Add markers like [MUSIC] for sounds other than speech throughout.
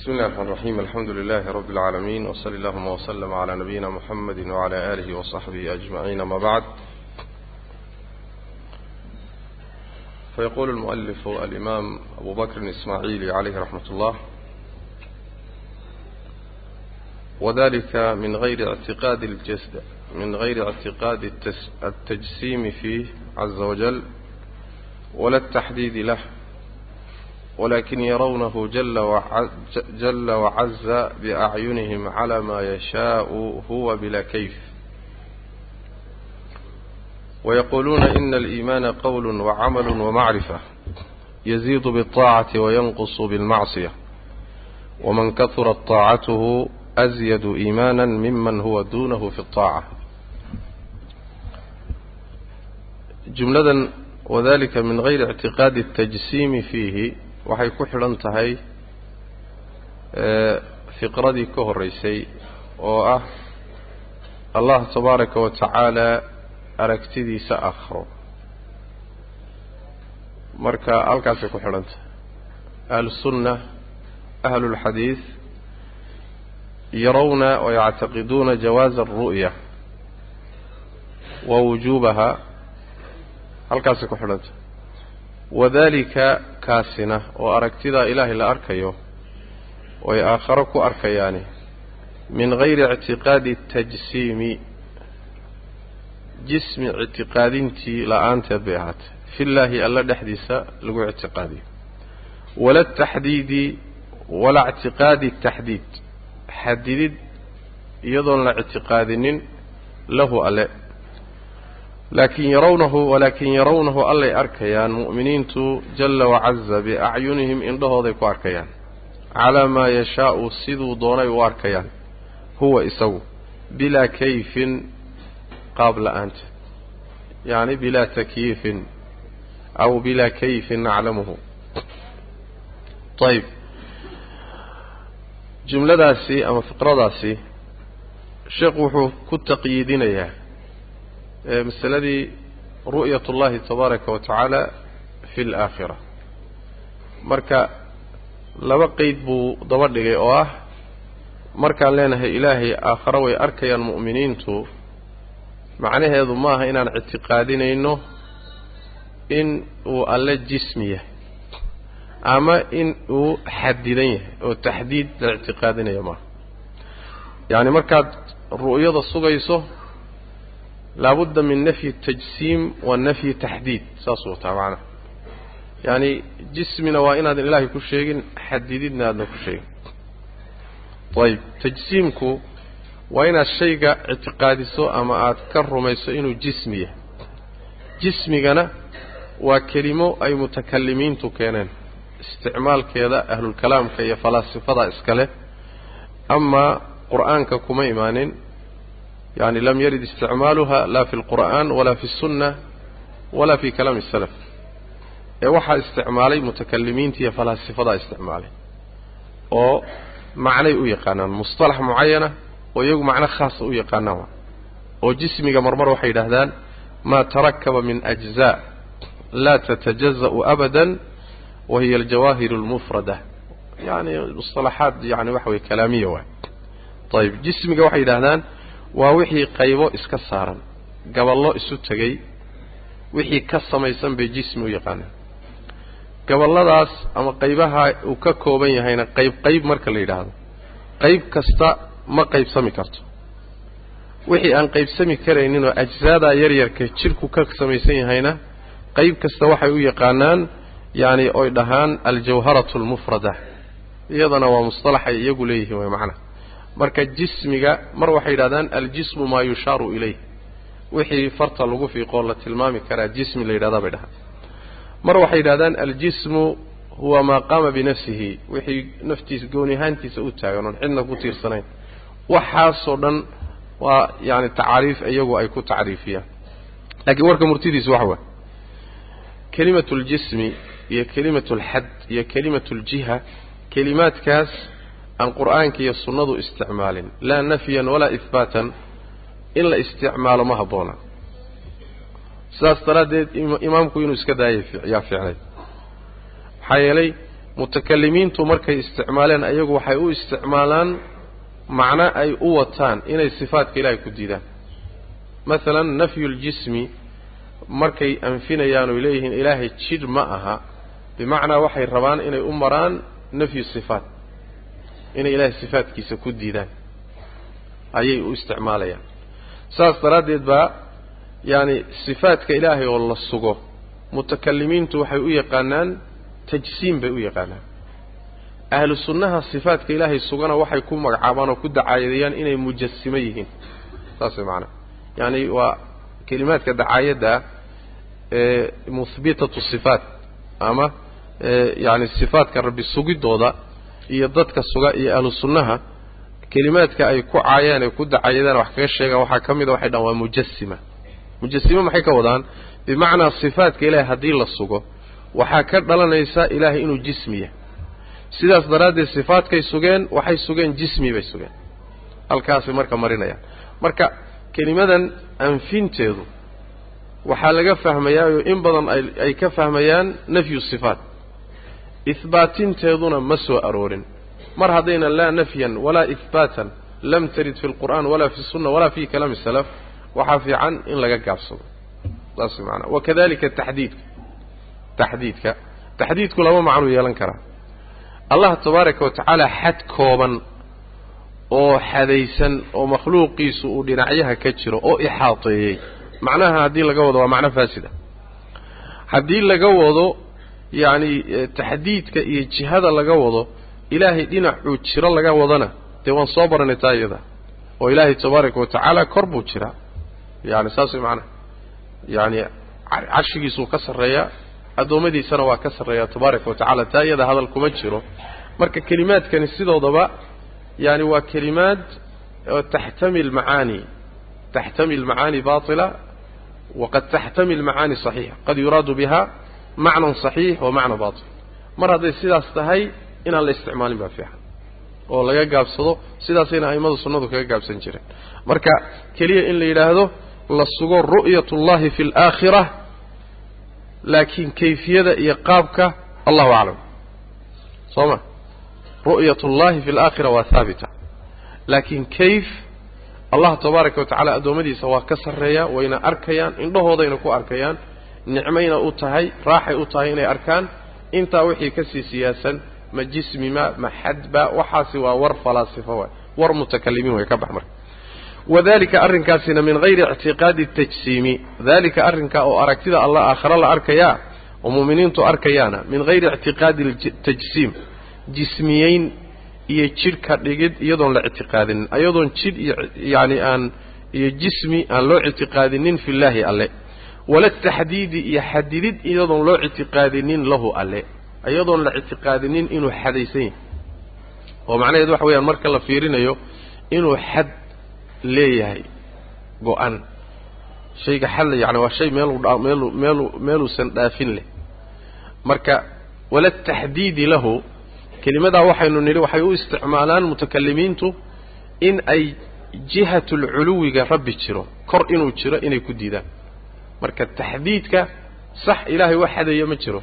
بسم الله الرحمن الرحيم الحمد لله رب العالمين وصلى اللهم وسلم على نبينا محمد وعلى آله وصحبه أجمعين ما بعد فيقول المؤلف الإمام أبو بكر الإسماعيلي عليه رحمة الله وذلك من غير اعتقاد الجسد من غير اعتقاد التجسيم فيه عز وجل ولا التحديد له ولكن يرونه جل وعز, جل وعز بأعينهم على ما يشاء هو بلا كيف ويقولون إن الإيمان قول وعمل ومعرفة يزيد بالطاعة وينقص بالمعصية ومن كثرت طاعته أزيد إيمانا ممن هو دونه في الطاعة جملة وذلك من غير اعتقاد التجسيم فيه waxay ku xidhan tahay fiqradii ka horreysay oo ah allah tabaaraka wa tacaala aragtidiisa akhro. Marka halkaasay ku xidhan tahay. Ahlusunna ahlulxadiid yarawna wayactaqiduuna jawaaza alru'ya wa wujuubaha. Halkaasay ku xidhan tahay wadalika kaasina oo aragtidaa ilaahay la arkayo oy aakharo ku arkayaani min gayri ictiqaadi tajsiimi jismi ictiqaadintii la'aanteed bay ahaatay. Fillaahi alla dhexdiisa lagu ictiqaadiyo wala taxdiidi wala ictiqaadi taxdiid xadidid iyadoon la ictiqaadinin lahu alle laakin yarawnahu walaakin yarawnahu allay arkayaan mu'miniintu jalla wacaza biacyunihim indhahooday ku arkayaan. Calaa maa yashaau siduu doonay u arkayaan. Huwa isagu. Bilaa kayfin qaab la'aanta yacni bilaa takyiifin aw bilaa kayfin naclamuhu. Ayib jumladaasi ama fiqradaasi sheekhu wuxuu ku taqyiidinayaa masaladii ru'yat اllahi tabaaraka wa tacaala fi اlaakhira marka laba qeyd buu daba dhigay oo ah markaan leenahay ilaahay aakhare way arkayaan mu'miniintu macnaheedu maaha inaan ictiqaadinayno in uu alle jismi yahay ama in uu xadidan yahay oo taxdiid la ictiqaadinayo maaha. Yacni markaad ru'yada sugayso laabudda min nafyi tajsiim wa nafyi taxdiid saasuu wataa macnaha yacani jismina waa inaadan ilaahay ku sheegin xadididna aadna ku sheegin ayib tajsiimku waa inaad shayga ictiqaadiso ama aad ka rumayso inuu jismi yahay jismigana waa kelimo ay mutakalimiintu keeneen isticmaalkeeda ahlulkalaamka iyo falaasifada iskale amaa qur'aanka kuma imaanin يعني لم يرد استعمالها لا في القرآن ولا في السنة ولا في كلام السلف waxaa isticmaalay mutakalimiinta iyo falaasifadaa isticmaalay oo macnay u yaqaanaan musطalax mucayana oo iyagu macno khaasa u yaqaanaan oo jismiga marmar waxay yidhaahdaan maa tarakaba min أجزاء laa تتجزأ أبدا wahiy الجawahir الmfradة yani musطalaxaad yani waxa wey kalaamiya waay ayb jismiga waxay yidhahdaan waa wixii qaybo iska saaran gaballo isu tegay wixii ka samaysan bay jismi u yaqaanaan gaballadaas ama qaybaha uu ka kooban yahayna qayb qayb marka la yidhaahdo qayb kasta ma qaybsami karto. Wixii aan qaybsami karaynin oo ajsaadaa yaryarka jidhku ka samaysan yahayna qayb kasta waxay u yaqaanaan yacani oy dhahaan aljawharatu almufrada iyadana waa musطalaxay iyagu leeyihiin way macnaha marka jismiga mar waxay yidhahdaan aljismu maa yushaaru ilayh. Wixii farta lagu fiiqoo la tilmaami karaa jismi la yidhahdaa bay dhahaan. Mar waxay yidhahdaan aljismu huwa maa qaama binafsihi. Wixii naftiisa gooni ahaantiisa u taagan oon cidna ku tiirsanayn. Waxaasoo dhan waa yani tacaariif iyagu ay ku tacriifiyaan. Laakiin warka murtidiisu waxa waay. Kelimatu ljismi iyo kelimatu alxad iyo kelimatu aljiha kelimaadkaas aan qur'aanka iyo sunnadu isticmaalin laa nafyan walaa ihbaatan in la isticmaalo ma habboona. Sidaas daraaddeed imaamku inuu iska daayay yaa fiicnay. Maxaa yeelay mutakalimiintu markay isticmaaleen ayagu waxay u isticmaalaan macno ay u wataan inay sifaatka ilaahay ku diidaan. Masalan nafyu ljismi markay anfinayaan oy leeyihiin ilaahay jidh ma aha bimacnaa waxay rabaan inay u maraan nafyu sifaat inay ilaahay sifaatkiisa ku diidaan. Ayay u isticmaalayaan. Saas daraaddeed baa yaani sifaatka ilaahay oo la sugo mutakalimiintu waxay u yaqaanaan tajsiim bay u yaqaanaan. Ahlu sunnaha sifaatka ilaahay sugana waxay ku magacaabaan oo ku dacaayadayaan inay mujasimo yihiin. Saas way macanaha yaani waa kelimaadka dacaayadda ee muhbitatu sifaat ama yani sifaatka rabbi sugidooda iyo dadka suga iyo ahlu sunnaha kelimaadka ay ku caayaan ee ku dacaayadaan wax kaga sheegaan waxaa ka mida waxay dhahan waa mujasima mujasimo maxay ka wadaan? Bimacnaa sifaatka ilaahay haddii la sugo waxaa ka dhalanaysa ilaahay inuu jismiya sidaas daraaddeed sifaatkay sugeen waxay sugeen jismi bay sugeen. Halkaasay marka marinayaan marka kelimadan anfinteedu waxaa laga fahmayaa in badan ay ka fahmayaan nafyu sifaat ihbaatinteeduna ma soo aroorin. Mar haddayna laa nafyan walaa ihbaatan lam tarid fi lqur'aan walaa fi sunna walaa fi kalaami salaf waxaa fiican in laga gaabsado. Saas maanaa wakadalika taxdiidka taxdiidka. Taxdiidku laba macnuu yeelan karaa allah tabaaraka wa tacaala xad kooban oo xadaysan oo makhluuqiisu uu dhinacyaha ka jiro oo ixaateeyey. Macnaha haddii laga wado waa macno faasida. Haddii laga wado yacni taxdiidka iyo jihada laga wado ilaahay dhinacuu jiro laga wadana. Dee waan soo baranay taa iyada oo ilaahay tabaaraka wa tacaala kor buu jiraa yani saas way macnaha yani carshigiisuu ka sarreeyaa addoommadiisana waa ka sarreeyaa tabaaraka wa tacala taa iyada hadal kuma jiro. Marka kelimaadkani sidoodaba yani waa kelimaad taxtamil macaani. Taxtamil macaani baatila waqad taxtamil macaani saxiixa. Qad yuraadu biha macnan saxiix wa macna baatil. Mar hadday sidaas tahay inaan la isticmaalin baa fiican. Oo laga gaabsado sidaasayna a'immadu sunnadu kaga gaabsan jireen. Marka keliya in la yidhaahdo la sugo ru'yat ullahi fi alaakhira laakiin kayfiyada iyo qaabka allahu aclam. Soo ma? Ru'yat ullahi fi alaakhira waa haabita laakiin kayf allah tabaaraka wa tacala addoommadiisa waa ka sarreeyaa wayna arkayaan indhahoodayna ku arkayaan nicmayna u tahay raaxay u tahay inay arkaan. Intaa wixii ka sii siyaasan ma jismima ma xadba waxaasi waa war falaasifo waay. War mutakalimiin way ka bax marka. Wadalika arrinkaasina min hayri ictiqaadi tajsiimi. Dalika arrinkaa oo aragtida allah aakhare la arkayaa oo mu'miniintu arkayaana min hayri ictiqaadi tajsiim. Jismiyeyn iyo jidh ka dhigid iyadoon la ictiqaadinin. Iyadoon jidh iyo yacni aan iyo jismi aan loo ictiqaadinin fi llaahi alle wala taxdiidi iyo xadidid iyadoon loo ictiqaadinin lahu alle. Iyadoon la ictiqaadinin inuu xadaysan yahay. Oo macnaheedu waxa weyaan marka la fiirinayo inuu xad leeyahay go-an. Shayga xadla yani waa shay meelu meelu meelu meeluusan dhaafin leh. Marka wala taxdiidi lahu kelimadaa waxaynu nidhi waxay u isticmaalaan mutakalimiintu in ay jihatulculuwiga rabbi jiro kor inuu jiro inay ku diidaan marka taxdiidka sax ilaahay wax xadaya ma jiro.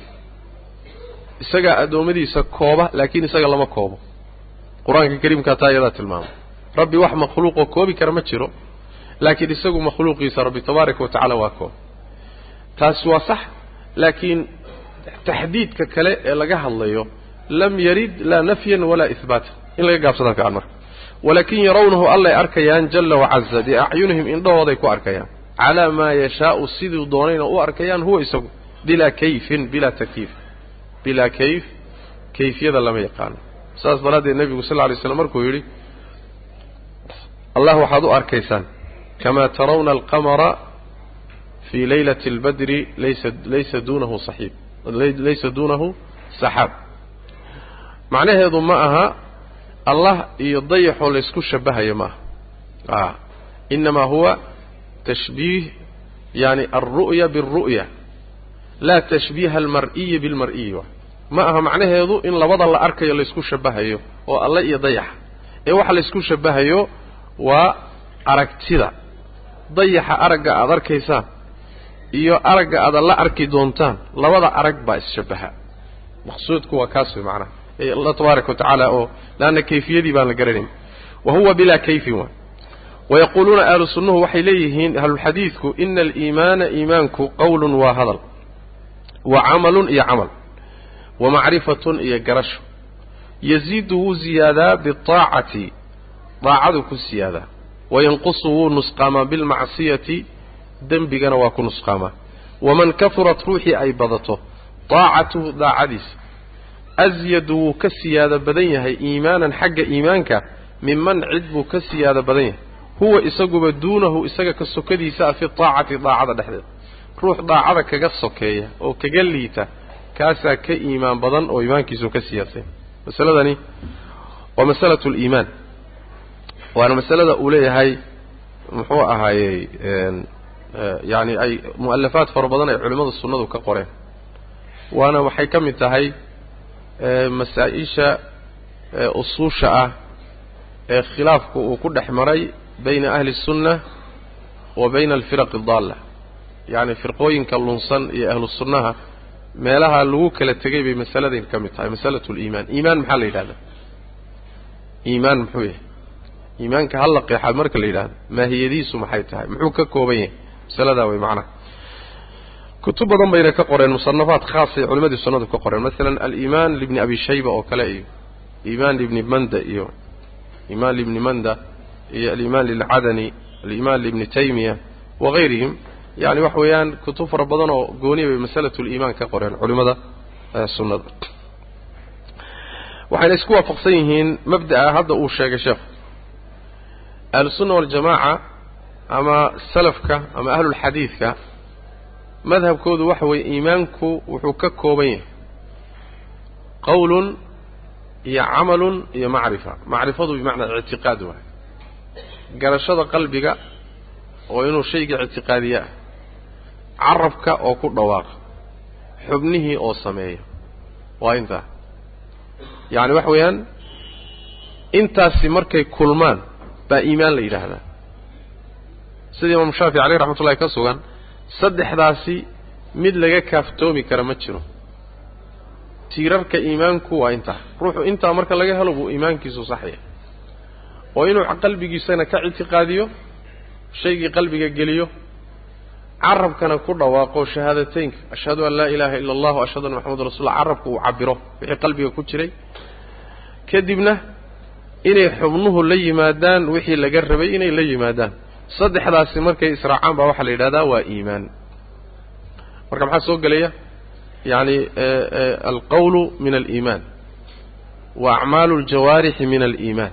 Isagaa addoommadiisa kooba laakiin isaga lama koobo. Qur'aanka kariimkaa taa iyadaa tilmaamay rabbi wax makhluuqoo koobi kara ma jiro laakiin isagu makhluuqiisa rabbi tabaaraka wa tacaala waa koob. Taasi waa sax laakiin taxdiidka kale ee laga hadlayo lam yarid laa nafyan walaa ihbaatan in laga gaabsada fiican marka. Walaakin yarawnahu allay arkayaan jalla wacaza biacyunihim indhahooday ku arkayaan calaa maa yashaau siduu doonayna u arkayaan huwa isagu bilaa kayfin bilaa takyiif bilaa kayf kayfiyada lama yaqaano saas daraaddeed nebigu sal lla lay slam markuu yidhi allah waxaad u arkaysaan kamaa tarawna alqamara fii laylati albadri laysa laysa duunahu saxiib laysa duunahu saxaab macnaheedu ma aha allah iyo dayaxoo laysku shabahayo ma aha inamaa huwa tashbiih yani alru'ya biاlru'ya laa tashbiiha almar'iyi bilmar'iyi ma aha macnaheedu in labada la arkayo laysku shabahayo oo alle iyo dayaxa ee waxa laysku shabahayo waa aragtida dayaxa aragga aada arkaysaan iyo aragga aada la arki doontaan labada arag baa isshabaha maqsuudku waa kaas macnaha allah tabaaraka watacaala oo laanna kayfiyadii baan la garanayn wa huwa bilaa kayfin wayaquuluuna ahlu sunnuhu waxay leeyihiin ahlulxadiidku ina aliimaana iimaanku qowlun waa hadal wa camalun iyo camal wa macrifatun iyo garasho yaziidu wuu ziyaadaa biaacati daacadu ku siyaadaa wayanqusu wuu nusqaamaa bilmacsiyati dembigana waa ku nusqaamaa waman kafurat ruuxii ay badato daacatuhu daacadiisa asyadu wuu ka siyaado badan yahay iimaanan xagga iimaanka minman cid buu ka siyaado badan yahay huwa isaguba duunahu isaga ka sokadiisa ah fi daacati daacada dhexdeeda ruux daacada kaga sokeeya oo kaga liita kaasaa ka iimaan badan oo iimaankiisu ka siyaadsan masaladani waa masalatu liimaan waana masalada uu leeyahay muxuu ahaayey yani ay mu'alafaad fara badan ay culimmada sunnadu ka qoreen. Waana waxay ka mid tahay masaa-isha usuusha ah ee khilaafku uu ku dhex maray bayna ahli الsunna wa bayna alfiraq اdaalla yacni firqooyinka lunsan iyo ahlu sunnaha meelaha lagu kala tegay bay masaladan ka mid tahay masalatu liimaan iimaan maxaa la yidhahdaa iimaan muxuu yahay iimaanka halla qeexaad marka la yidhahdo maahiyadiisu maxay tahay muxuu ka kooban yahay masaladaa way macnaha kutub badan bayna ka qoreen musanafaad khaasay culimadii sunnadu ka qoreen masalan aliimaan libni abi shayba oo kale iyo iimaan libni manda iyo iimaan libni manda iyo aliimaan lilcadani aliimaan libni taymiya wagayrihim yani waxa weeyaan kutub fara badan oo gooniya bay masalatu liimaan ka qoreen culimada sunnada. Waxayna isku waafaqsan yihiin mabda'a hadda uu sheegay sheekhu ahlusunna waljamaaca ama salafka ama ahlulxadiidka madhabkoodu waxa weeye iimaanku wuxuu ka kooban yahay. Qowlun iyo camalun iyo macrifa. Macrifadu bimacnaa ictiqaad waay garashada qalbiga oo inuu shayga ictiqaadiye ah carabka oo ku dhawaaqa xubnihii oo sameeya waa intaa. Yacni waxa weeyaan intaasi markay kulmaan baa iimaan la yidhaahdaa. Sida imaamu shaafici caleyh raxmat ullahi ka sugan saddexdaasi mid laga kaaftoomi kara ma jiro. Tiirarka iimaanku waa intaa. Ruuxu intaa marka laga helo buu iimaankiisu saxaya oo inuu qalbigiisana ka ictiqaadiyo shaygii qalbiga geliyo carabkana ku dhawaaqo shahaadateynka ashhadu an laa ilaaha ila allah ashhadu anna maxamadu rasulullah carabku uu cabiro wixii qalbiga ku jiray. Kadibna inay xubnuhu la yimaadaan wixii laga rabay inay la yimaadaan. Saddexdaasi markay israacaan baa waxaa la yidhahdaa waa iimaan. Marka maxaa soo gelaya? Yacni alqawlu min aliimaan wa acmaalu aljawaarixi min aliimaan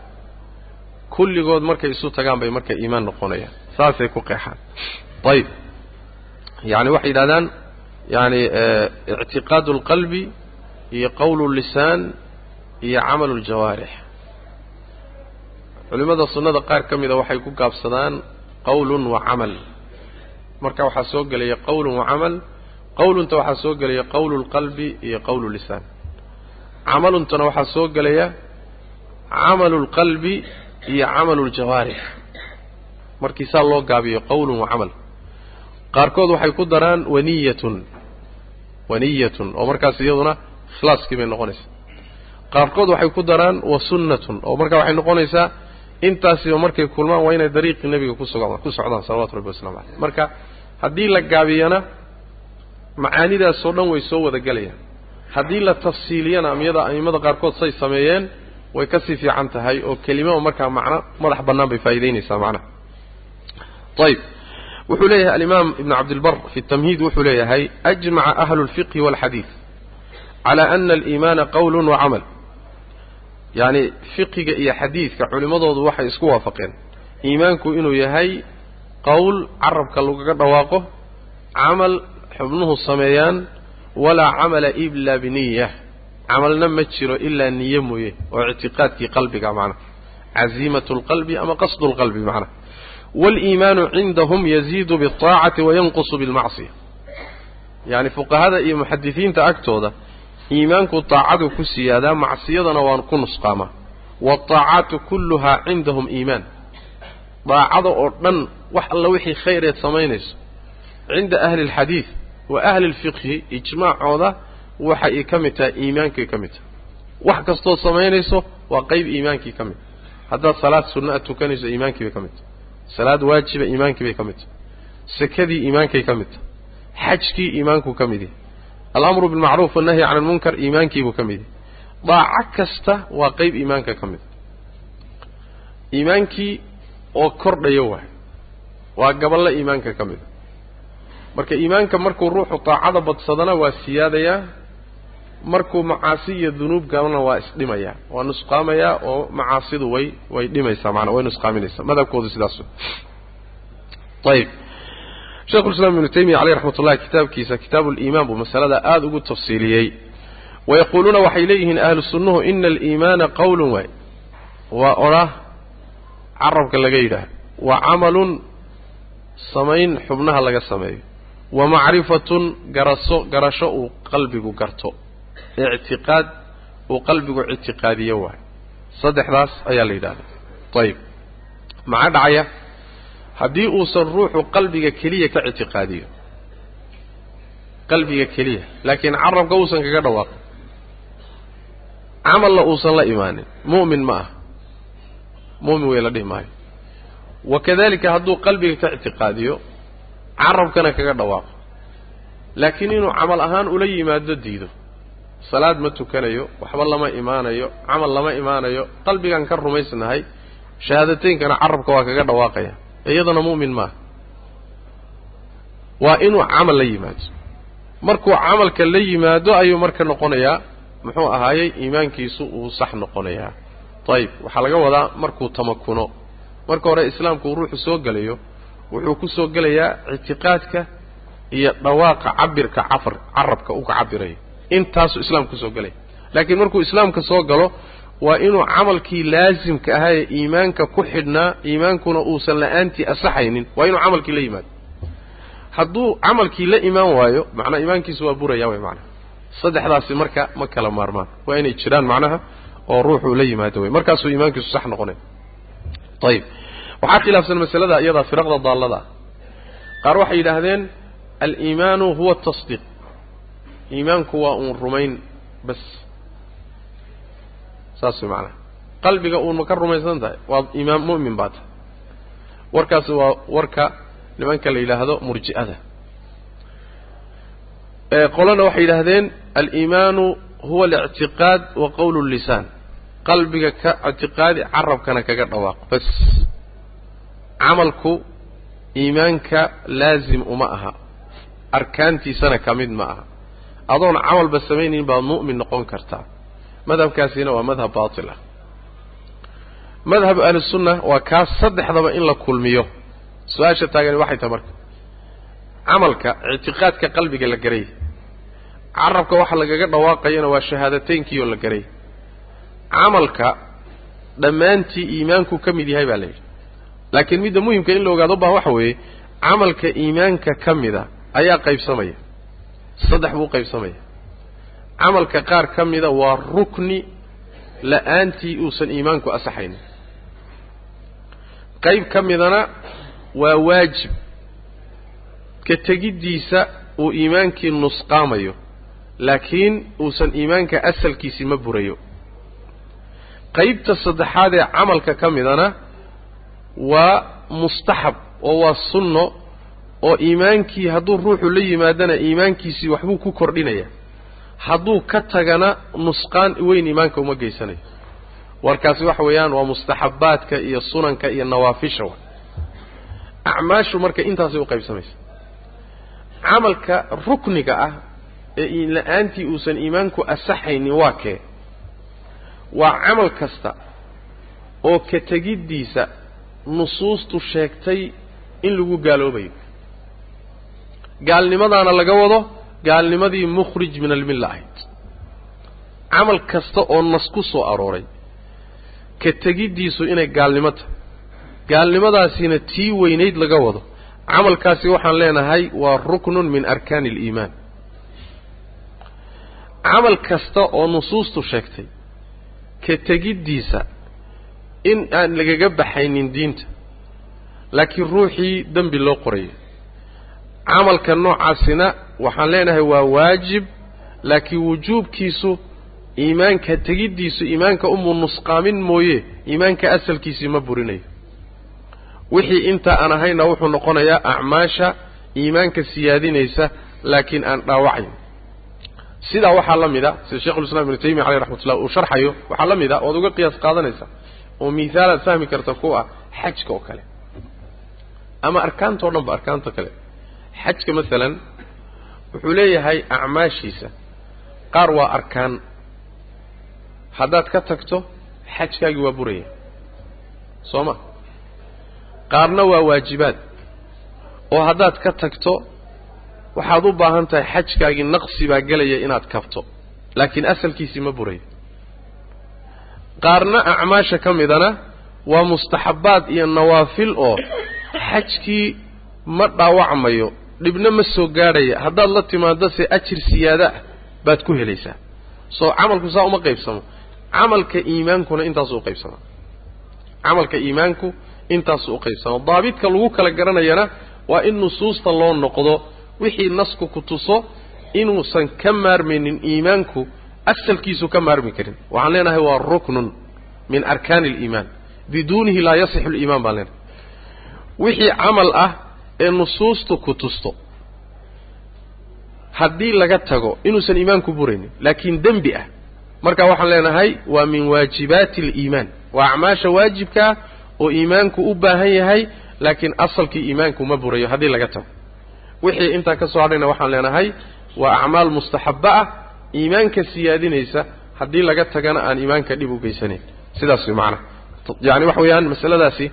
kulligood markay isu tagaan bay marka iimaan noqonayaan. Saasay ku qeexaan. Ayib yani waxay yidhahdaan yani ictiqaadu اlqalbi iyo qowlu lisaan iyo camalu ljawaarix culimada sunnada qaar ka mida waxay ku gaabsadaan qowlun wa camal. Marka waxaa soo gelaya qowlun wa camal qowlunta waxaa soo gelaya qowlu lqalbi iyo qowlu lisaan. Camaluntana waxaa soo gelaya camalu lqalbi iyo camalu ljawaarix markii saa loo gaabiyo qowlun wa camal. Qaarkood waxay ku daraan waniyatun waniyatun oo markaas iyaduna ikhlaaskii bay noqonaysaa. Qaarkood waxay ku daraan wa sunnatun oo markaa waxay noqonaysaa intaasiba markay kulmaan waa inay dariiqii nebiga ku sugdaan ku socdaan salawatu rabbi waslamu caleyh marka haddii la gaabiyana macaanidaasoo dhan way soo wada gelayaan haddii la tafsiiliyana amiyada aimada qaarkood say sameeyeen way ka sii fiican tahay oo kelimaba markaa macno madax bannaan bay faa'idaynaysaa macnaha ayib wuxuu leeyahay alimaam ibn cabdilbar fi tamhiid wuxuu leeyahay ajmaca ahlu lfiqhi walxadiid cala ana aliimaana qowlun wa camal. Yacni fiqiga iyo xadiidka culimmadoodu waxay isku waafaqeen. Iimaanku inuu yahay qowl carabka lagaga dhawaaqo camal xubnuhu sameeyaan walaa camala ila biniya camalna ma jiro ilaa niye mooye oo ictiqaadkii qalbiga macnaha caziimatu lqalbi ama qasdu lqalbi macnaha waaliimaanu cindahum yaziidu biاlطaacati wayanqusu bilmacsiya yacni fuqahada iyo muxadisiinta agtooda iimaanku taacadu ku siyaadaa macsiyadana waan ku nusqaamaa waالطaacaatu kulluhaa cindahum iimaan daacada oo dhan wax alla wixii khayreed samaynayso cinda ahli اlxadiid wa ahli اlfiqhi ijmaacooda waxay ka mid tahay iimaankay ka mid tahay wax kastoo samaynayso waa qayb iimaankii ka mid haddaad salaad sunna a tukanayso iimaankii bay ka mid tahay salaad waajiba iimaankii bay ka mid tahay sakadii iimaankay ka mid tahay xajkii iimaankuu ka mid yahay alamru bilmacruuf wannahyi can almunkar iimaankiibuu ka mid yahay daaco kasta waa qayb iimaanka ka mid iimaankii oo kordhayo waay waa gaballo iimaanka ka mid a marka iimaanka markuu ruuxu daacada badsadana waa siyaadayaa markuu macaasi iyo dunuub galana waa isdhimayaa waa nusqaamayaa oo macaasidu way way dhimaysaa maanaa way nusqaaminaysaa. Madhabkoodu sidaas ayib sheikhulislaam ibnu taymiya caleyh raxmat ullahi kitaabkiisa kitaabu liimaan buu masalada aada ugu tafsiiliyey. Wayaquuluuna waxay leeyihiin ahlu sunnuhu ina aliimaana qowlun waay waa odhah carabka laga yidhaah wa camalun samayn xubnaha laga sameeyo. Wa macrifatun garaso garasho uu qalbigu garto ictiqaad uu qalbigu ictiqaadiyo waayo saddexdaas ayaa la yidhahdaa ayib maxaa dhacaya? Haddii uusan ruuxu qalbiga keliya ka ictiqaadiyo qalbiga keliya laakiin carabka uusan kaga dhawaaqin. camalna uusan la imaanin. mu'min ma ah mu'min wey la dhihi maayo. wakadalika hadduu qalbiga ka ictiqaadiyo carabkana kaga dhawaaqo. laakiin inuu camal ahaan ula yimaado diido salaad ma tukanayo waxba lama imaanayo camal lama imaanayo qalbigaan ka rumaysnahay shahaadateynkana carabka waa kaga dhawaaqaya. Iyadana mu'min maaha waa inuu camal la yimaado. Markuu camalka la yimaado ayuu marka noqonayaa muxuu ahaayey iimaankiisu uu sax noqonayaa. Ayib waxaa laga wadaa markuu tamakuno. Marka hore islaamku uu ruuxu soo gelayo wuxuu ku soo gelayaa ictiqaadka iyo dhawaaqa cabirka cafar carabka uu ka cabirayo intaasuu islaamku ku soo gelaya laakiin markuu islaamka soo galo waa inuu camalkii laasimka ahaa ee iimaanka ku xidhnaa iimaankuna uusan la'aantii asaxaynin. Waa inuu camalkii la yimaado. Hadduu camalkii la imaan waayo macnaa iimaankiisu waa buraya way macnaha saddexdaasi marka ma kala maarmaan. Waa inay jiraan macnaha oo ruuxuu la yimaado wey markaasuu iimaankiisu sax noqonaya ayib waxaa khilaafsan masalada iyadaa firaqda daallada. Qaar waxay yidhaahdeen aliimaanu huwa atasdiiq iimaanku waa uun rumayn bas. Saas way macnaha qalbiga uun ma ka rumaysan tahay? Waa iimaan mu'min baa tahay warkaasi waa warka nimanka la yidhaahdo murji'ada. Qolana waxay yidhaahdeen aliimaanu huwa alictiqaad wa qowlu llisaan qalbiga ka ictiqaadi carabkana kaga dhawaaq bas. Camalku iimaanka laasim uma aha. Arkaantiisana ka mid ma aha adoon camalba samaynayn baad mu'min noqon kartaa madhabkaasina waa madhab baatil ah. Madhab ahlusunna waa kaas saddexdaba in la kulmiyo. Su'aasha taagani waxay tahay marka. Camalka ictiqaadka qalbiga la garay. Carabka waxa lagaga dhawaaqayana waa shahaadateynkiioo la garay. Camalka dhammaantii iimaanku ka mid yahay baa la yidhi. Laakiin midda muhimka in la ogaado baa waxa weeye camalka iimaanka ka mida ayaa qaybsamaya saddex buu qaybsamaya. Camalka qaar ka mida waa rukni la'aantii uusan iimaanku asaxaynin. Qayb ka midana waa waajib. Ka tegiddiisa uu iimaankii nusqaamayo laakiin uusan iimaanka asalkiisii ma burayo. Qaybta saddexaad ee camalka ka midana waa mustaxab oo waa sunno oo iimaankii hadduu ruuxu la yimaadana iimaankiisii waxbuu ku kordhinaya. Hadduu ka tagana nusqaan weyn iimaanka uma geysanayo warkaasi waxa weeyaan waa mustaxabbaadka iyo sunanka iyo nawaafisha wa acmaashu marka intaasay u qaybsamaysa. Camalka rukniga ah ee la'aantii uusan iimaanku asaxaynin waa kee? Waa camal kasta oo ka tegiddiisa nusuustu sheegtay in lagu gaaloobayo gaalnimadaana laga wado gaalnimadii mukhrij min almilla ahayd. Camal kasta oo nas ku soo arooray ka tegiddiisu inay gaalnimo tahay. Gaalnimadaasina tii weynayd laga wado. Camalkaasi waxaan leenahay waa ruknun min arkaani aliimaan. Camal kasta oo nusuustu sheegtay ka tegiddiisa in aan lagaga baxaynin diinta. Laakiin ruuxii dembi loo qorayo camalka noocaasina waxaan leenahay waa waajib laakiin wujuubkiisu iimaanka tegiddiisu iimaanka umu nusqaamin mooye iimaanka asalkiisii ma burinayo. Wixii intaa aan ahayna wuxuu noqonayaa acmaasha iimaanka siyaadinaysa laakiin aan dhaawacayn sidaa waxaa la mid a sida shekhulislaam ibnu taymiya caleyh raxmatullah uu sharxayo waxaa la mid a oad uga qiyaas qaadanaysa oo mihaalaad fahmi karta ku ah xajka oo kale. Ama arkaanta o dhan ba arkaanta kale xajka masalan wuxuu leeyahay acmaashiisa qaar waa arkaan. Haddaad ka tagto xajkaagii waa buraya. Soo ma qaarna waa waajibaad. Oo haddaad ka tagto waxaad u baahan tahay xajkaagii naqsi baa gelaya inaad kabto. Laakiin asalkiisii ma burayo qaarna acmaasha ka midana waa mustaxabbaad iyo nawaafil oo xajkii ma dhaawacmayo dhibna ma soo gaadhaya. Haddaad la timaado se ajir siyaada ah baad ku helaysaa. Soo camalku saa uma qaybsamo. Camalka iimaankuna intaasuu uqaybsamaa camalka iimaanku intaasuu uqaybsamaa daabidka lagu kala garanayana waa in nusuusta loo noqdo wixii nasku ku tuso inuusan ka maarmaynin iimaanku asalkiisu ka maarmi karin. Waxaan leenahay waa ruknun min arkaani aliimaan biduunihi laa yasixu liimaan baan leenahay. Wixii camal ah ee nusuustu ku tusto. Haddii laga tago inuusan iimaanku buraynin laakiin dembi ah. Marka waxaan leenahay waa min waajibaati aliimaan waa acmaasha waajibkaa oo iimaanku u baahan yahay laakiin asalkii iimaanku ma burayo haddii laga tago. Wixii intaa ka soo hadhayna waxaan leenahay waa acmaal mustaxabba ah iimaanka siyaadinaysa haddii laga tagana aan iimaanka dhib u geysanayn. Sidaas way macanaha yani waxa weeyaan masaladaasi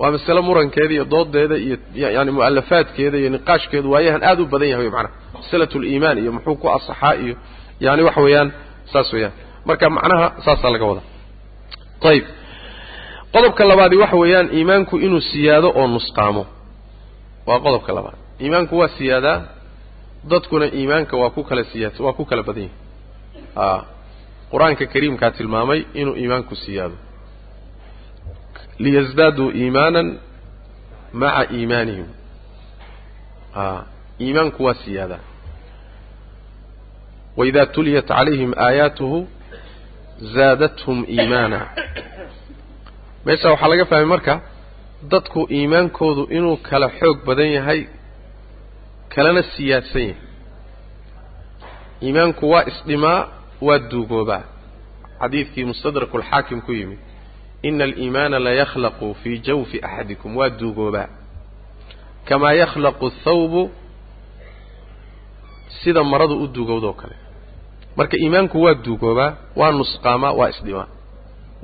waa masale murankeeda iyo doodeeda iyo yani mu'alafaadkeeda iyo niqaashkeedu waayahan aad u badan yahay wy macanaha masalatu liimaan iyo muxuu ku asaxaa iyo yani waxa weeyaan saas weeyaan. Marka macnaha saasaa laga wadaa. Ayib qodobka labaadi waxa weeyaan iimaanku inuu siyaado oo nusqaamo. Waa qodobka labaad. Iimaanku waa siyaadaa dadkuna iimaanka waa ku kala siyaad waa ku kala badan yahay. A qur'aanka kariimkaa tilmaamay inuu iimaanku siyaado liyasdaaduu iimaanan maca iimaanihim iimaanku waa siyaadaa waidaa tuliyat calayhim aayaatuhu zaadathum iimaana meesha waxaa laga fahmay marka dadku iimaankoodu inuu kala xoog badan yahay kalena siyaadsan yahay iimaanku waa isdhimaa waa duugoobaa xadiidkii mustadraku alxaakim ku yimid ina aliimaana layakhlaqu fii jawfi axadikum waa duugoobaa kamaa yakhlaqu athawbu sida maradu u duugowdoo kale. Marka iimaanku waa duugoobaa waa nusqaamaa waa isdhimaa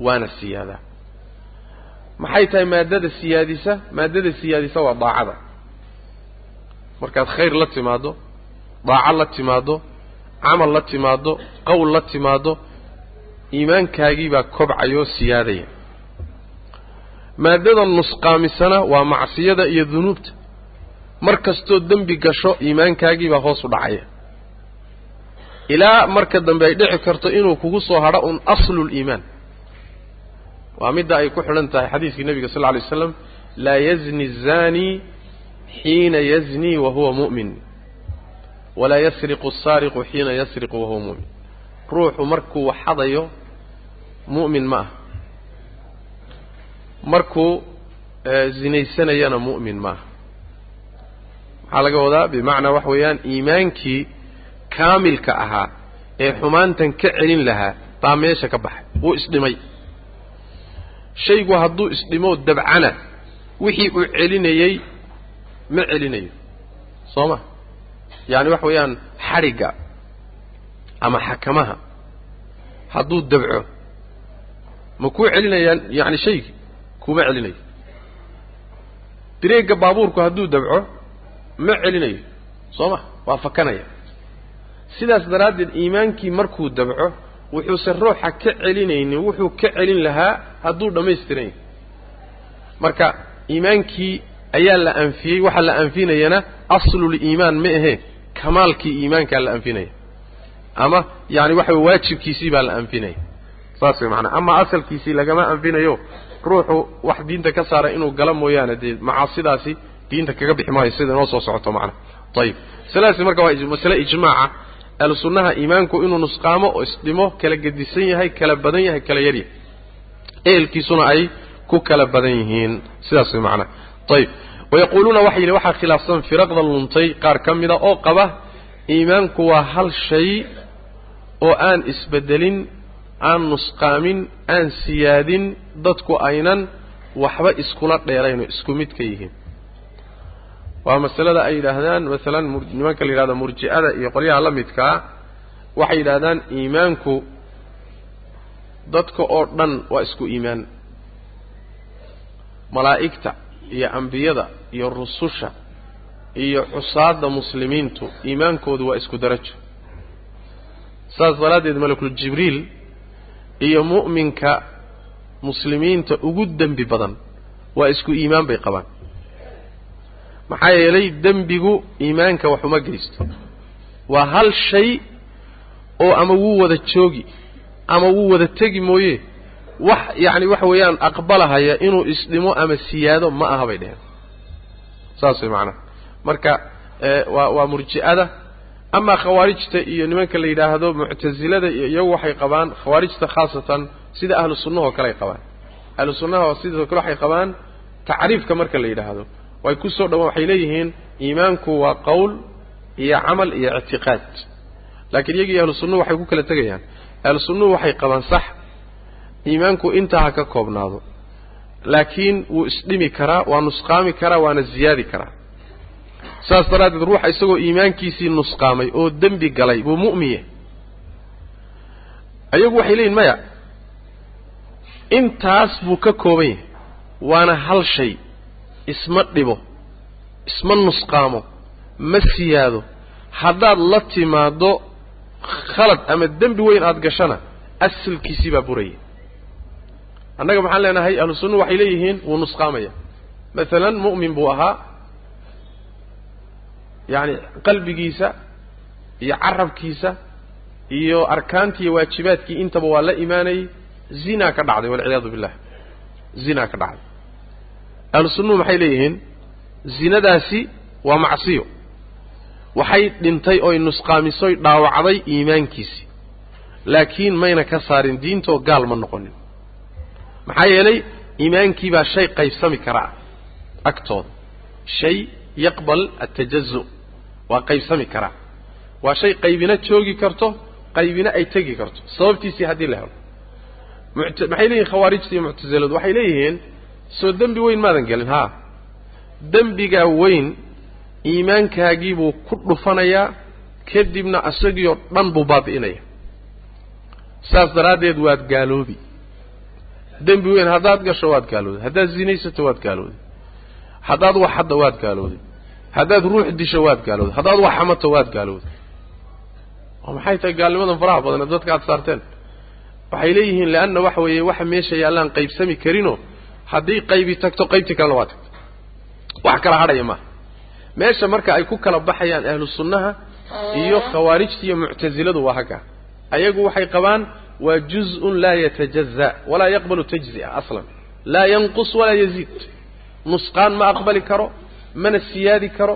waana siyaadaa maxay tahay maaddada siyaadisa? Maaddada siyaadisa waa daacada. Markaad khayr la timaaddo daaco la timaaddo camal la timaaddo qowl la timaaddo iimaankaagiibaa kobcayoo siyaadaya maaddada nusqaamisana waa macsiyada iyo dunuubta. Mar kastoo dembi gasho iimaankaagiibaa hoos u dhacaya. Ilaa marka dambe ay dhici karto inuu kugu soo hadho un asluliimaan waa midda ay ku xidhan tahay xadiiskii nebiga sal lla alay waslam laa yazni الzani xiina yazni wa huwa mu'min walaa yasriqu asaariqu xiina yasriqu wahuwa mu'min. Ruuxu markuu xadayo mu'min ma ah markuu zinaysanayana mu'min ma ah maxaa laga wadaa bimacnaa waxa weeyaan iimaankii kaamilka ahaa ee xumaantan ka celin lahaa baa meesha ka baxay wuu isdhimay. Shaygu hadduu isdhimoo dabcana wixii uu celinayey ma celinayo. Soo ma? Yaani waxa weeyaan xadhigga ama xakamaha hadduu dabco ma kuu celinayaan yacni shaygii kuma celinayo bireegga baabuurku hadduu dabco ma celinayo soo ma waa fakanaya. Sidaas daraaddeed iimaankii markuu dabco wuxuusan ruuxa ka celinaynin wuxuu ka celin lahaa hadduu dhammaystiran yahay marka iimaankii ayaa la anfiyey waxaa la anfinayana asluliimaan ma ahee kamaalkii iimaankaa la anfinaya. Ama yani waxa waajibkiisii baa la anfinaya. Saas way maanaa ama asalkiisii lagama anfinayo ruuxu wax diinta ka saara inuu gala mooyaane dee macaasidaasi diinta kaga bixi maayo sida inoo soo socoto macana ayib masaladaasi marka waa masale ijmaaca. Ahlu sunnaha iimaanku inuu nusqaamo oo isdhimo kala gedisan yahay kala badan yahay kala yaryahay ehelkiisuna ay ku kala badan yihiin. Sidaas way macnaha ayib wayaquuluuna waxay yidhi waxaa khilaafsan firaqda luntay qaar ka mida oo qaba iimaanku waa hal shay oo aan isbedelin aan nusqaamin aan siyaadin dadku aynan waxba iskula dheerayn oo isku mid ka yihiin. Waa masalada ay yidhaahdaan masalan nimanka la yidhahdo murji'ada iyo qolyaha la midkaa waxay yidhahdaan iimaanku dadka oo dhan waa isku iimaan. Malaa'igta iyo ambiyada iyo rususha iyo xusaadda muslimiintu iimaankoodu waa isku darajo. Saas daraaddeed malakul jibriil iyo mu'minka muslimiinta ugu dembi badan waa isku iimaan bay qabaan. Maxaa yeelay dembigu iimaanka wax uma geysto. Waa hal shay oo ama wuu wada joogi ama wuu wada tegi mooye wax yacni waxa weeyaan aqbalahaya inuu isdhimo ama siyaado ma aha bay dheheen. Saas way macanaha marka waa waa murji'ada amaa khawaarijta iyo nimanka la yidhaahdo muctasilada iyo iyagu waxay qabaan khawaarijta khaasatan sida ahlu sunnahoo kale ay qabaan. Ahlu sunnaha sidoo kale waxay qabaan tacriifka marka la yidhaahdo. Way ku soo dhawaan waxay leeyihiin iimaanku waa qowl iyo camal iyo ictiqaad. Laakiin iyagii ahlu sunnuhu waxay ku kala tegayaan. Ahlu sunnuhu waxay qabaan sax. Iimaanku intaa ha ka koobnaado. Laakiin wuu isdhimi karaa waa nusqaami karaa waana ziyaadi karaa saas daraaddeed ruuxa isagoo iimaankiisii nusqaamay oo dembi galay buu mu'miye ayagu waxay leeyihiin maya intaas buu ka kooban yahay. Waana hal shay. Isma dhibo isma nusqaamo ma siyaado. Haddaad la timaaddo khalad ama dembi weyn aada gashana asalkiisii baa buraya. Annaga maxaan leenahay ahlu sunnuhu waxay leeyihiin wuu nusqaamaya. Masalan mu'min buu ahaa yacni qalbigiisa iyo carabkiisa iyo arkaantii iyo waajibaadkii intaba waa la imaanayay zinaa ka dhacday walciyaadu billah. Zinaa ka dhacday. Ahlu sunnuhu maxay leeyihiin? Zinadaasi waa macsiyo. Waxay dhintay oy nusqaamisoy dhaawacday iimaankiisii laakiin mayna ka saarin diintoo gaal ma noqonin. Maxaa yeelay iimaankii baa shay qaybsami karaa agtooda. Shay yaqbal atajazu waa qaybsami karaa waa shay qaybina joogi karto qaybina ay tegi karto. Sababtiisii haddii la helo. Maxay leeyihiin khawaarijta iyo muctasiladu? Waxay leeyihiin soo dembi weyn maadan gelin haa. Dembigaa weyn iimaankaagiibuu ku dhufanayaa kadibna isagiioo dhan buu baabi'inaya saas daraaddeed waad gaaloobi. Dembi weyn haddaad gasho waad gaalooday haddaad zinaysato waad gaalooday haddaad wax hadda waad gaalooday haddaad ruux disho waad gaalooday haddaad wax xamato waad gaalooday oo maxay tahay gaalnimadan faraha badan ee dadka aad saarteen? Waxay leeyihiin leanna waxa weeye waxa meesha yaallaan qaybsami karinoo haddii qaybi tagto qaybtii kalena waa tagto. Wax kala hadhaya maaha meesha marka ay ku kala baxayaan ahlu sunnaha iyo khawaarijta iyo muctasiladu waa hagga. Ayagu waxay qabaan waa juz-un laa yatajaza walaa yaqbalu tajzi'a aslan. Laa yanqus walaa yaziid. Nusqaan ma aqbali karo mana siyaadi karo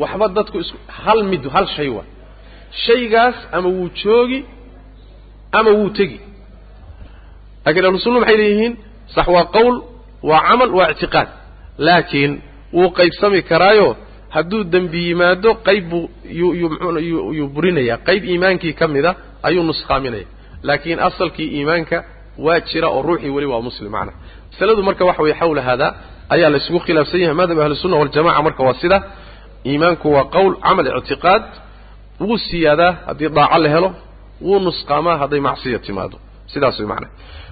waxba dadku isku hal mid hal shay waa. Shaygaas ama wuu joogi ama wuu tegi. Laakiin ahlu sunna maxay leeyihiin sax waa qowl waa camal waa ictiqaad. Laakiin wuu qaybsami karaayo hadduu dembi yimaado qayb buu yuu burinayaa. Qayb iimaankii ka mida ayuu nusqaaminaya laakiin asalkii iimaanka waa jira oo ruuxii weli waa muslim macna. Masaladu marka waxa weye xawla hada ayaa la isugu khilaafsan yahay madhab ahli sunna waljamaca marka waa sida iimaanku waa qowl camal ictiqaad wuu siyaadaa haddii daaco la helo wuu nusqaamaa hadday macsiya timaado. Sidaas way macna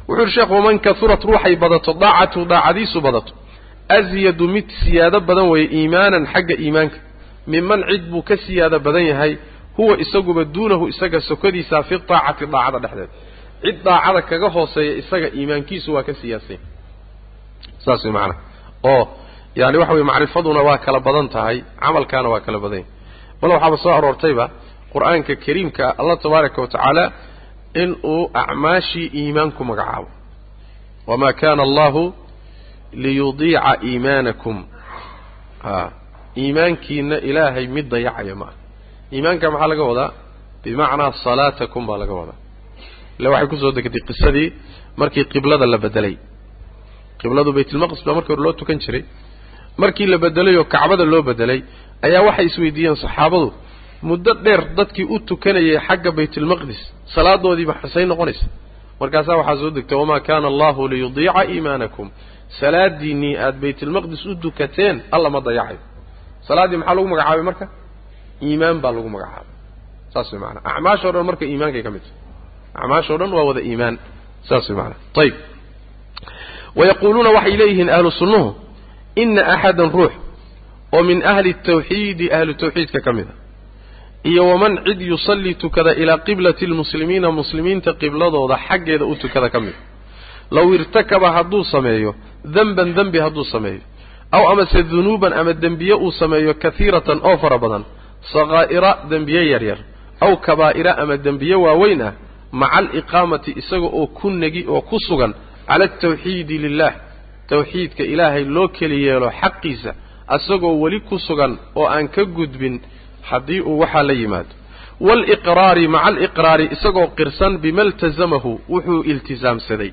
wuxuu yidhi sheekh waman kahurat ruuxay badato daacatu daacadiisu badato. Asyadu mid siyaado badan weeye iimaanan xagga iimaanka. Minman cid buu ka siyaado badan yahay huwa isaguba duunahu isaga sokadiisaa fi daacati daacada dhexdeeda cid daacada kaga hooseeya isaga iimaankiisu waa ka siyaasay saas way macana oo yani waxa weye macrifaduna waa kala badan tahay camalkaana waa kala badan yahay. Bal waxaaba soo aroortayba qur'aanka kariimka allah tabaaraka wa tacaala in uu acmaashii iimaan ku magacaabo wamaa kana allahu liyudiica iimaanakum. A iimaankiina ilaahay mid dayacaya maaha iimaanka maxaa laga wadaa? Bimacnaa salaatakum baa laga wadaa. Ille waxay ku soo degtay qisadii markii qiblada la bedelay qibladu baytulmaqdis baa markii hore loo tukan jiray. Markii la bedelay oo kacbada loo bedelay ayaa waxay isweydiiyeen saxaabadu muddo dheer dadkii u tukanayay xagga baytulmaqdis salaadoodiiba xusay noqonaysa. Markaasaa waxaa soo degtay wamaa kaana allahu liyudiica iimaanakum? Salaadiinnii aada baytulmaqdis u dukateen alla ma dayacayo salaaddii maxaa lagu magacaabay marka? Iimaan baa lagu magacaabay. Saas way maanaa acmaashao dhan marka iimaankay ka mid tahay. Acmaashao dhan waa wada iimaan. Saas way maanaa ayib wayaquuluuna waxay leeyihiin ahlu sunnuhu ina axadan ruux oo min ahli tawxiidi ahlu tawxiidka ka mid a iyo waman cid yusallii tukada ilaa qiblati lmuslimiina muslimiinta qibladooda xaggeeda u tukada ka mid low irtakaba hadduu sameeyo denban dembi hadduu sameeyo aw amase dunuuban ama dembiye uu sameeyo kahiiratan oo fara badan sakaa'ira dembiye yaryar aw kabaa'ira ama dembiye waaweyn ah maca aliqaamati isaga oo ku negi oo ku sugan cala altawxiidi lilah tawxiidka ilaahay loo keli yeelo xaqiisa isagoo weli ku sugan oo aan ka gudbin haddii uu waxaa la yimaado. Waaliqraari maca aliqraari isagoo qirsan bima iltasamahu wuxuu iltisaamsaday.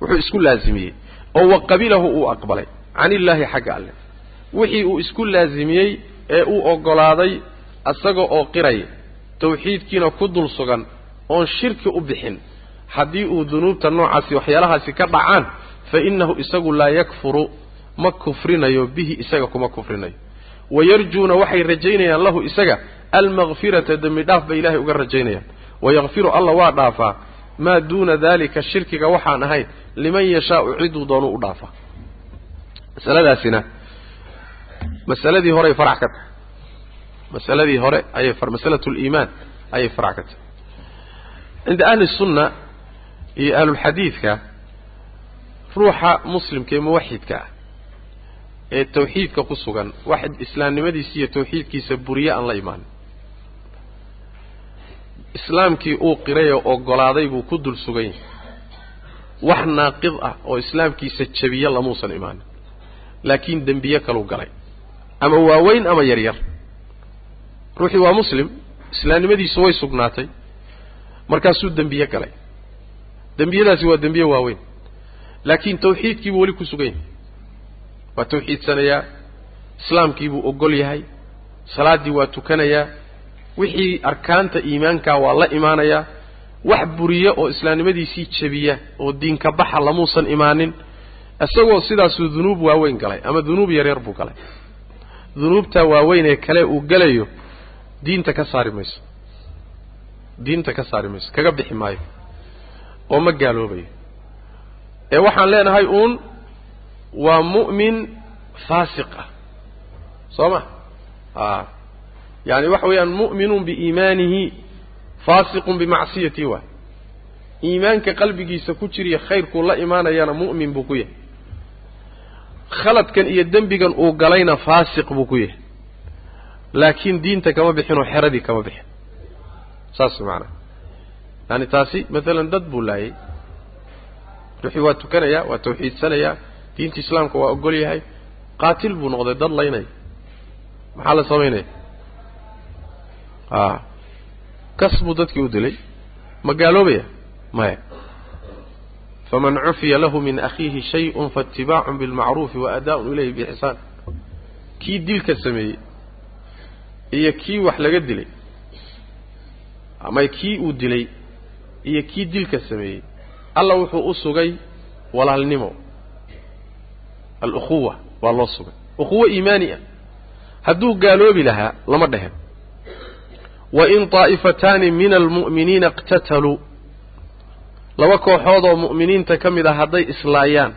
Wuxuu isku laasimiyey oo wa qabilahu uu aqbalay. Can illaahi xagga alleh wixii uu isku laasimiyey ee uu oggolaaday isaga oo qiraya tawxiidkiina ku dul sugan oon shirki u bixin haddii uu dunuubta noocaasi waxyaalahaasi ka dhacaan fa innahu isagu laa yakfuru ma kufrinayo bihi isaga kuma kufrinayo. Wayarjuuna waxay rajaynayaan lahu isaga almakfirata dembi dhaaf bay ilaahay uga rajaynayaan. Wayakfiru alla waa dhaafaa. Maa duuna daalika shirkiga waxaan ahayn liman yashaau ciduu doonuu u dhaafaa masaladaasina masaladii horeay farac ka tahay. Masaladii hore ayay masalatu liimaan ayay farac ka tahay. Cinda ahli sunna iyo ahlulxadiidka ruuxa muslimka ee muwaxidka ah ee tawxiidka ku sugan wax islaamnimadiisa iyo tawxiidkiisa buriye aan la imaanin islaamkii uu qiray oo oggolaaday buu ku dul sugan yahay wax naaqid ah oo islaamkiisa jabiye lamuusan imaanin laakiin dembiye kaluu galay. Ama waaweyn ama yaryar. Ruuxii waa muslim islaamnimadiisu way sugnaatay. Markaasuu dembiye galay dembiyadaasi waa dembiye waaweyn. Laakiin tawxiidkiibuu weli ku sugan yahay. Waa tawxiidsanayaa islaamkiibuu ogol yahay salaaddii waa tukanayaa wixii arkaanta iimaankaa waa la imaanayaa wax buriya oo islaamnimadiisii jebiya oo diinka baxa lamuusan imaanin isagoo sidaasuu dunuub waaweyn galay ama dunuub yaryar buu galay. Dunuubtaa waaweyn ee kale uu gelayo diinta ka saari mayso. Diinta ka saari mayso kaga bixi maayo oo ma gaaloobayo ee waxaan leenahay uun waa mu'min faasiq ah. Soo ma? A yaani waxa weeyaan mu'minun biiimaanihi faasiqun bimacsiyatihi waay iimaanka qalbigiisa ku jiriya khayrkuu la imaanayana mu'min buu ku yahay. Khaladkan iyo dembigan uu galayna faasiq buu ku yahay. Laakiin diinta kama bixinoo xeradii kama bixin. Saas macanaa yaani taasi maalan dad buu laayay ruuxii waa tukanayaa waa tawxiidsanayaa diinta islaamka waa ogol yahay qaatil buu noqday dad laynaya maxaa la samaynaya a kas buu dadkii u dilay ma gaaloobaya maya faman cufiya lahu min akhiihi shayءun faاtibaacun biاlmacruufi waadaaءun ilayhi bixsaan kii dilka sameeyey iyo kii wax laga dilay ama kii uu dilay iyo kii dilka sameeyey. Alla wuxuu u sugay walaalnimo. Alukhuwa waa loo sugay. Ukhuwo iimaani ah. Hadduu gaaloobi lahaa lama dhehen. Wain طaa'ifataani min almu'miniina اqtataluu laba kooxood oo mu'miniinta ka mid ah hadday islaayaan.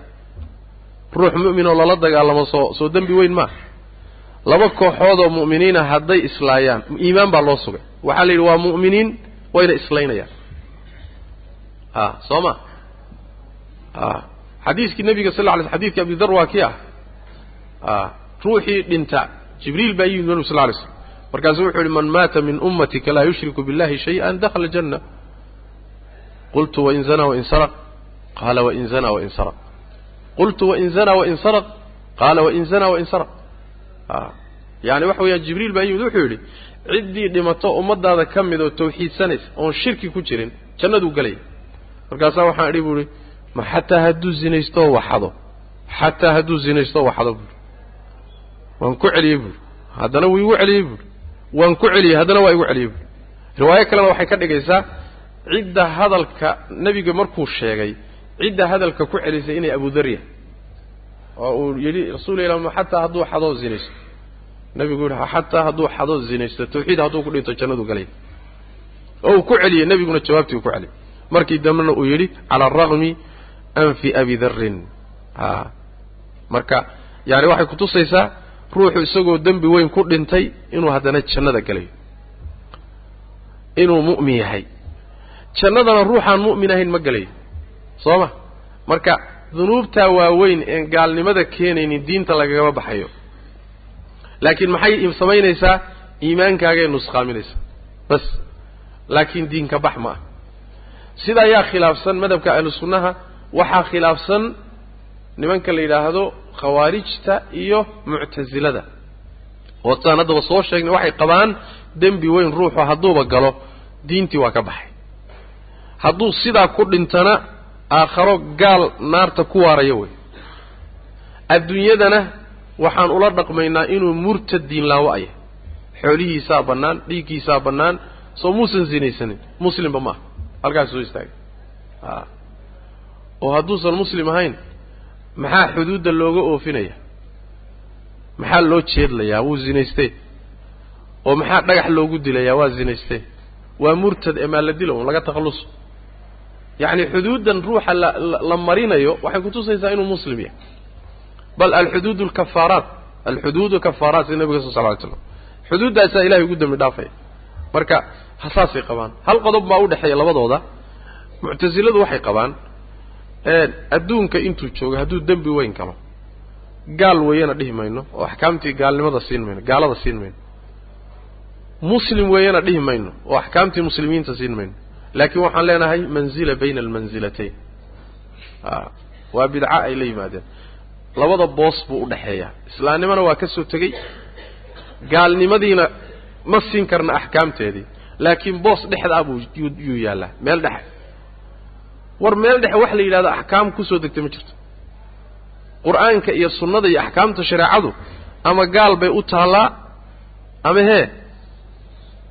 Ruux mu'minoo lala dagaalamo soo soo dembi weyn maa laba kooxood oo mu'miniina hadday islaayaan iimaan baa loo sugay. Waxaa la yidhi waa mu'miniin wayna islaynayaan a soo ma a xadiiskii nebiga sal lla lay xadidkii abdidar waa kii ah. A ruuxii dhinta jibriil baa yimid nabigu sal lla lay slam markaasuu wuxuu yihi man maata min ummatika laa yushriku billahi shayئan dakhala janna. Qultu wain zanaa wain saraq. Qaala wain zanaa wain saraq. Qultu wain zanaa wain saraq. Qaala wain zanaa wain saraq. A yacani waxa weeyaan jibriil baa yimid wuxuu yidhi ciddii dhimato ummadaada ka mid oo tawxiidsanaysa oon shirki ku jirin jannaduu gelaya markaasaa waxaan idhi buu ihi ma xataa hadduu zinaystoo waxado xataa hadduu zinaystoo waxado buui waan ku celiyey buui haddana wuu igu celiyey buui waan ku celiyey haddana waa igu celiyey buui riwaayo kalena waxay ka dhigaysaa cidda hadalka nebiga markuu sheegay cidda hadalka ku celisay inay abudarya oo uu yidhi rasuul ilah ma xataa hadduu xadoo zinaysto. Nebigu yihi xataa hadduu xadoo zinaysto tawxiid hadduu ku dhinto jannadu galay. Oo uu ku celiyey nebiguna jawaabtii uu ku celiyey markii dambena uu yidhi cala araqmi anfi abi darrin. A marka yaani waxay kutusaysaa ruuxu isagoo dembi weyn ku dhintay inuu haddana jannada galayo inuu mu'min yahay. Jannadana ruuxaan mu'min ahayn ma gelayo. Soo ma? Marka dunuubtaa waaweyn een gaalnimada keenaynin diinta lagagama baxayo. Laakiin maxay samaynaysaa? Iimaankaagay nusqaaminaysaa. Bas. Laakiin diinka bax ma ah sida ayaa khilaafsan madhabka ahlu sunnaha waxaa khilaafsan nimanka la yidhaahdo khawaarijta iyo muctasilada oo sidaan haddaba soo sheegnay waxay qabaan dembi weyn ruuxu hadduuba galo diintii waa ka baxay. Hadduu sidaa ku dhintana aakharo gaal naarta ku waarayo wey. Adduunyadana waxaan ula dhaqmaynaa inuu murtad diinlaawo aya. Xoolihiisaa bannaan dhiiggiisaa bannaan soo muusan sinaysanin muslimba ma aha halkaas soo istaagay oo hadduusan muslim ahayn maxaa xuduudda looga oofinaya? Maxaa loo jeedlayaa? Wuu zinaystee oo maxaa dhagax loogu dilayaa? Waa zinaystee waa murtad ee maa la dilo laga takhalluso. Yacni xuduuddan ruuxa la la marinayo waxay kutusaysaa inuu muslim yahay. Bal alxuduud alkafaaraat alxuduudu kafaaraat sida nabiga sal ly slam xuduuddaasaa ilahay ugu dembi dhaafaya marka hasaasay qabaan. Hal qodob baa udhexeeya labadooda. Muctasiladu waxay qabaan adduunka intuu joogo hadduu dembi weyn galo gaal weeyana dhihi mayno oo axkaamtii gaalnimada siin mayno gaalada siin mayno. Muslim weeyana dhihi mayno oo axkaamtii muslimiinta siin mayno. Laakiin waxaan leenahay manzila bayna almanzilatayn. A waa bidca ay la yimaadeen. Labada boos buu udhexeeyaa islaamnimona waa ka soo tegey. Gaalnimadiina ma siin karna axkaamteedii laakiin boos dhexda ah buu yuu yaallaa meel dhexe. War meel dhexe waxa la yidhahdo axkaam ku soo degtay ma jirto. Qur'aanka iyo sunnada iyo axkaamta shareecadu ama gaal bay u taallaa ama hee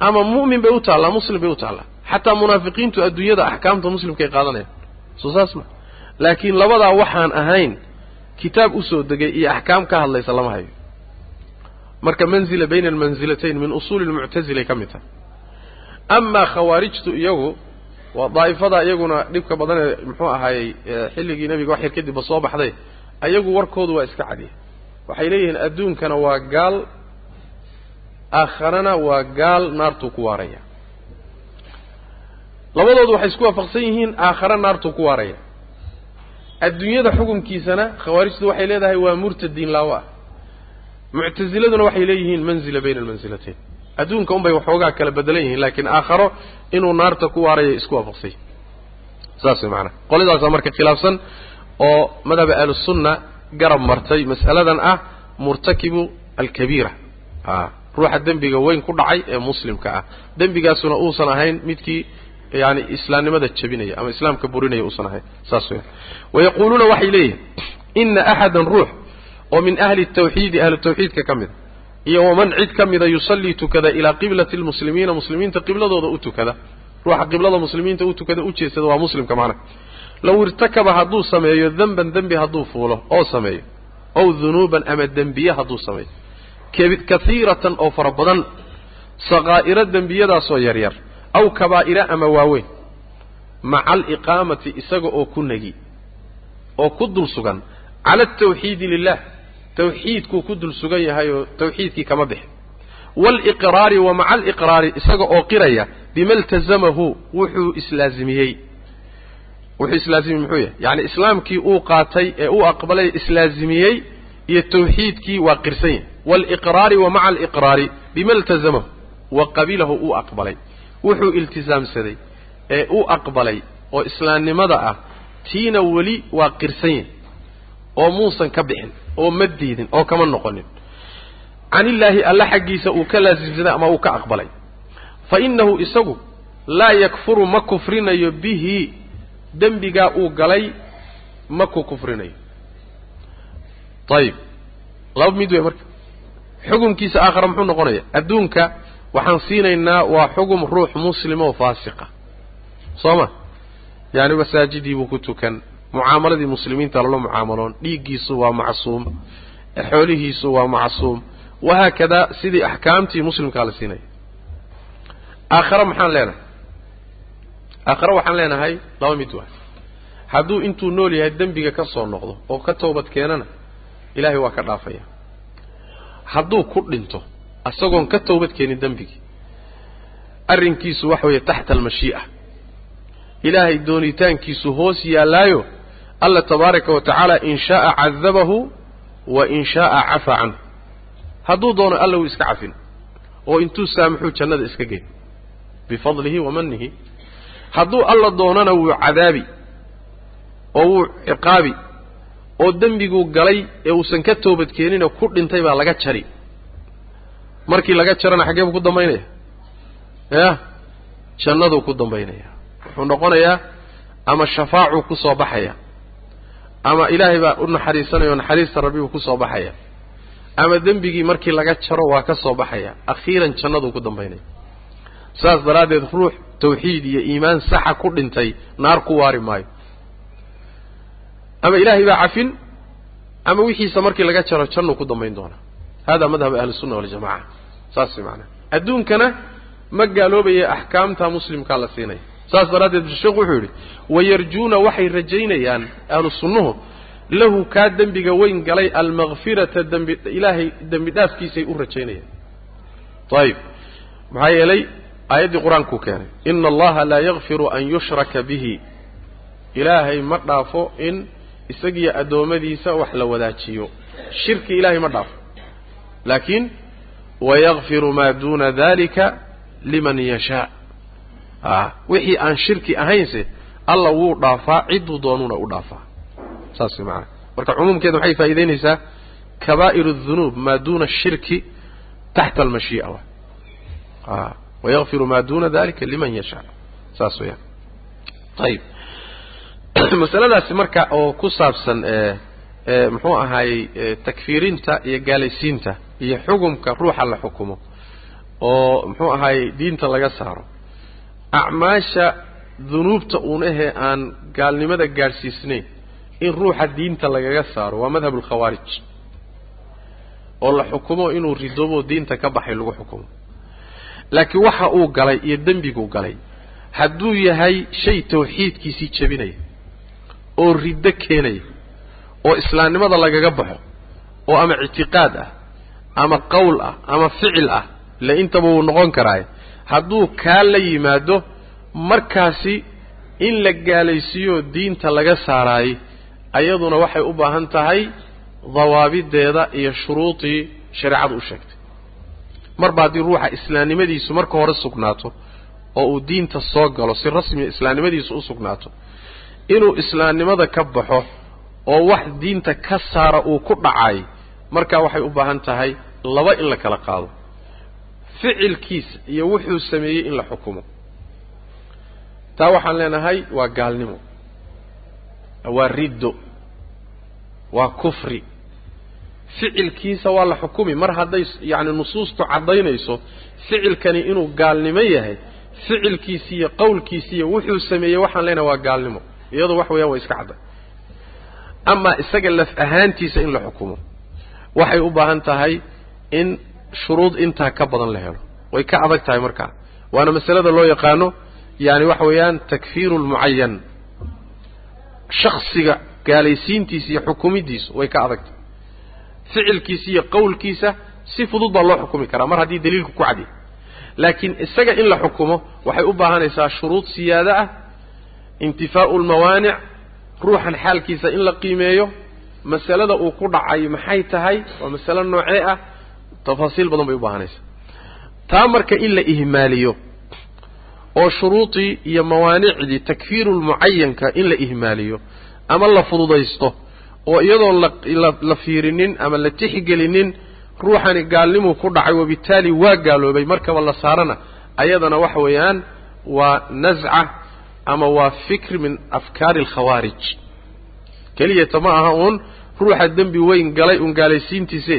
ama mu'min bay u taallaa muslim bay u taallaa. Xataa munaafiqiintu adduunyada axkaamta muslimkay qaadanayaan. Soo saas ma. Laakiin labadaa waxaan ahayn kitaab u soo degay iyo axkaam ka hadlaysa lama hayo. Marka manzila bayna almanzilatayn min usuuli lmuctasilay ka mid tahay amaa khawaarijtu iyagu waa daa'ifada iyaguna dhibka badan muxuu ahaayey xilligii nebiga wax yar kadibba soo baxday ayagu warkoodu waa iska cadiya waxay leeyihiin adduunkana waa gaal aakharana waa gaal naartuu ku waaraya. Labadoodu waxay isku waafaqsan yihiin aakhare naartuu ku waaraya. Adduunyada xukunkiisana khawaarijtu waxay leedahay waa murtadiin laawo ah muctasiladuna waxay leeyihiin manzila bayna almansilatayn adduunka unbay waxoogaa kala bedelan yihiin laakiin aakharo inuu naarta ku waaraya isku waafaqsay. Saas way macanaa qoladaasaa marka khilaafsan oo madhaba ahlusunna garab martay mas'aladan ah murtakibu alkabiira. A ruuxa dembiga weyn ku dhacay ee muslimka ah. Dembigaasuna uusan ahayn midkii yani islaamnimada jabinaya ama islaamka burinaya uusan ahayn. Saas weya wayaquuluuna waxay leeyihiin ina axadan ruux oo min ahli tawxiidi ahlu ka mida iyo waman cid ka mida yusallii tukada ilaa qiblati lmuslimiina muslimiinta qibladooda u tukada ruuxa qiblada muslimiinta u tukada u jeedsada waa muslimka macnaha. Low irtakaba hadduu sameeyo denban dembi hadduu fuulo oo sameeyo ow dunuuban ama dembiye hadduu sameeyo. Kaiiratan oo fara badan sakaa'iro dembiyadaasoo yaryar aw kabaa'ira ama waaweyn maca aliqaamati isaga oo ku negi oo ku dul sugan cala altawxiidi lilah tawxiidkuu ku dul sugan yahay oo tawxiidkii kama bixin. Waaliqraari wa maca aliqraari isaga oo qiraya bima iltazamahu wuxuu islaazimiyey. Wuxuu islaazimiyey muxuu yahay? Yacni islaamkii uu qaatay ee uu aqbalay islaazimiyey iyo tawxiidkii waa qirsan yahay. Waaliqraari wa maca aliqraari bima iltazamahu wa qabilahu uu aqbalay. Wuxuu iltisaamsaday ee u aqbalay oo islaamnimada ah tiina weli waa qirsan yahay oo muusan ka bixin oo ma diidin oo kama noqonin. Can illaahi alla xaggiisa uu ka laasimsaday ama uu ka aqbalay. Fa innahu isagu laa yakfuru ma kufrinayo bihi dembigaa uu galay ma ku kufrinayo. Ayib laba mid wey marka. Xukumkiisa aakhara muxuu noqonaya adduunka waxaan siinaynaa waa xugum ruux muslima oo faasiqa. Soo ma? Yaani masaajidii buu ku tukan mucaamaladii muslimiinta lala mucaamaloon. Dhiiggiisu waa macsuum. Xoolihiisu waa macsuum. Wahaakadaa sidii axkaamtii muslimkaa la siinaya aakhare maxaan leenahay? Aakhare waxaan leenahay laba mid waa hadduu intuu nool yahay dembiga ka soo noqdo oo ka toobad keenana ilaahay waa ka dhaafaya. Hadduu ku dhinto isagoon ka toobad keenin dembigii arrinkiisu waxa weeye taxta almashii'a. Ilaahay doonitaankiisu hoos yaallaayo alla tabaaraka wa tacaala in shaaa cadabahu wa in shaaa cafaa canhu hadduu doono alla wuu iska cafin oo intuu saamaxuu jannada iska geyn bifadlihi wa manihi hadduu alla doonana wuu cadaabi oo wuu ciqaabi oo dembiguu galay ee uusan ka toobadkeeninoo ku dhintay baa laga jari markii laga jarana xaggee buu ku dambaynaya yah jannaduu ku dambaynaya wuxuu noqonayaa ama shafaacuu ku soo baxaya ama ilaahay baa u naxariisanaya oo naxariista rabbi buu ku soo baxaya. Ama dembigii markii laga jaro waa ka soo baxaya. Akhiiran jannaduu ku dambaynaya. Saas daraaddeed ruux tawxiid iyo iimaan saxa ku dhintay naar ku waari maayo. Ama ilaahay baa cafin ama wixiisa markii laga jaro jannuu ku dambayn doonaa hada madhab ahli sunna waljamaca saas macnaa. Adduunkana ma gaaloobaya axkaamta muslimkaa la siinaya saas daraaddeed sheekhu wuxuu yidhi wayarjuuna waxay rajaynayaan ahlu sunnuhu lahu kaa dembiga weyn galay almakfirata dembi ilaahay dembi dhaafkiisay u rajaynayaan. Ayib maxaa yeelay aayaddii qur'aankuu keenay ina allaha laa yakfiru an yushraka bihi. Ilaahay ma dhaafo in isagiyo addoommadiisa wax la wadaajiyo. Shirki ilaahay ma dhaafo. Laakiin wayakfiru maa duuna dalika liman yashaa wixii aan shirki ahaynse alla wuu dhaafaa cidduu doonuuna u dhaafaa. Saas way macanaa marka cumuumkeeda waxay faa'idaynaysaa kabaa'ir الdunuub maa duuna ashirki taxta almashii'a. A wayakfiru maa duuna dalika liman yashaa. Saas weyaan ayib [CLEARS THROAT] masaladaasi marka oo ku saabsan muxuu ahaayey takfiirinta iyo gaalaysiinta iyo xukumka ruuxa la xukumo oo muxuu ahaayey diinta laga saaro acmaasha dunuubta uun ahee aan gaalnimada gaadhsiisnayn in ruuxa diinta lagaga saaro waa madhab alkhawaarij oo la xukumo inuu ridoobo diinta ka baxay lagu xukumo. Laakiin waxa uu galay iyo dembiguu galay hadduu yahay shay tawxiidkiisii jebinaya oo riddo keenaya oo islaamnimada lagaga baxo oo ama ictiqaad ah ama qowl ah ama ficil ah ila intaba wuu noqon karaaye hadduu kaa la yimaado markaasi in la gaalaysiiyoo diinta laga saaraayey ayaduna waxay u baahan tahay dawaabideeda iyo shuruudii shareecadu u sheegtay. Marba haddii ruuxa islaamnimadiisu marka hore sugnaato oo uu diinta soo galo si rasmiya islaamnimadiisu u sugnaato inuu islaamnimada ka baxo oo wax diinta ka saara uu ku dhacay markaa waxay u baahan tahay laba in la kala qaado ficilkiisa iyo wuxuu sameeyey in la xukumo. Taa waxaan leenahay waa gaalnimo. Waa riddo. Waa kufri. Ficilkiisa waa la xukumi. Mar hadday yacni nusuustu caddaynayso ficilkani inuu gaalnimo yahay ficilkiisi iyo qowlkiisi iyo wuxuu sameeyey waxaan leenahay waa gaalnimo. Iyadu wax weeyaan waa iska cadday. Amaa isaga laf ahaantiisa in la xukumo. Waxay u baahan tahay in shuruud intaa ka badan la helo. Way ka adag tahay markaa waana masalada loo yaqaano yani waxa weeyaan takfiiru lmucayan shaksiga gaalaysiintiisa iyo xukumidiisu way ka adag tahay. Ficilkiisa iyo qowlkiisa si fudud baa loo xukumi karaa. Mar haddii daliilku ku cadiy laakiin isaga in la xukumo waxay u baahanaysaa shuruud siyaado ah intifaau lmawaanic ruuxan xaalkiisa in la qiimeeyo. Masalada uu ku dhacay maxay tahay? Waa masalo noocee ah tafaasiil badan bay u baahanaysaa taa marka in la ihmaaliyo oo shuruudii iyo mawaanicdii takfiirulmucayanka in la ihmaaliyo ama la fududaysto oo iyadoon la fiirinin ama la tixgelinin ruuxani gaalnimuu ku dhacay wabitaali waa gaaloobay markaba la saarana ayadana waxa weeyaan waa nasca ama waa fikr min afkaari alkhawaarij keliyata ma aha uun ruuxa dembi weyn galay uun gaalaysiintiise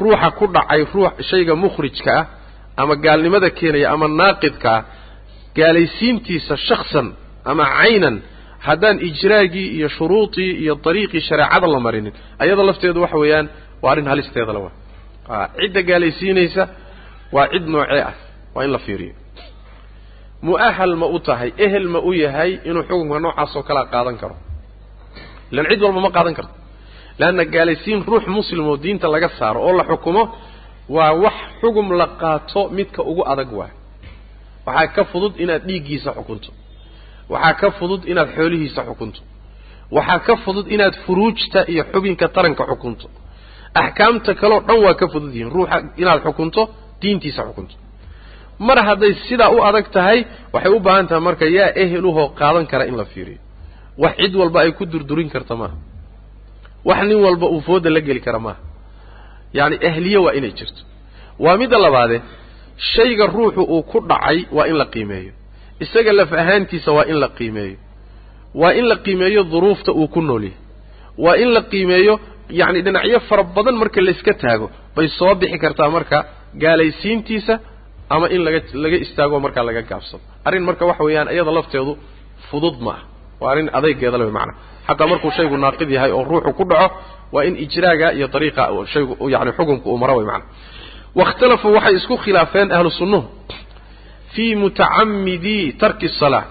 ruuxa ku dhacay ruux shayga mukhrijka ah ama gaalnimada keenaya ama naaqidka ah gaalaysiintiisa shaksan ama caynan haddaan ijraagii iyo shuruudii iyo dariiqii shareecada la marinin. Ayada lafteedu waxa weeyaan waa arrin halisteeda lawa cidda gaalaysiinaysa waa cid noocee ah waa in la fiiriyo. Mu'ahal ma u tahay ehel ma u yahay inuu xukunka noocaas oo kalea qaadan karo. Ilan cid walba ma qaadan karto leanna gaalaysiin ruux muslim oo diinta laga saaro oo la xukumo waa wax xugum la qaato midka ugu adag waay waxaa ka fudud inaad dhiiggiisa xukunto waxaa ka fudud inaad xoolihiisa xukunto waxaa ka fudud inaad furuujta iyo xubinka taranka xukunto axkaamta kaleo dhan waa ka fudud yihiin ruuxa inaad xukunto diintiisa xukunto mar hadday sidaa u adag tahay waxay u baahan tahay marka yaa eheluhoo qaadan kara in la fiiriyo wax cid walba ay ku durdurin karta maaha wax nin walba uu fooda la geli kara maaha. Yacni ahliye waa inay jirto. Waa midda labaade shayga ruuxu uu ku dhacay waa in la qiimeeyo. Isaga laf ahaantiisa waa in la qiimeeyo. Waa in la qiimeeyo duruufta uu ku nool yahay. Waa in la qiimeeyo yacni dhinacyo fara badan marka layska taago bay soo bixi kartaa marka gaalaysiintiisa ama in laga laga istaago markaa laga gaabsado. Arrin marka waxa weeyaan iyada lafteedu fudud ma ah waa arrin adaygeeda le macana xagga markuu shaygu naaqid yahay oo ruuxu ku dhaco waa in ijraaga iyo ariiqa haygu yani xukumka uu maro way manaa wakhtalafuu waxay isku khilaafeen ahlu fii mutacamidii tarki salaa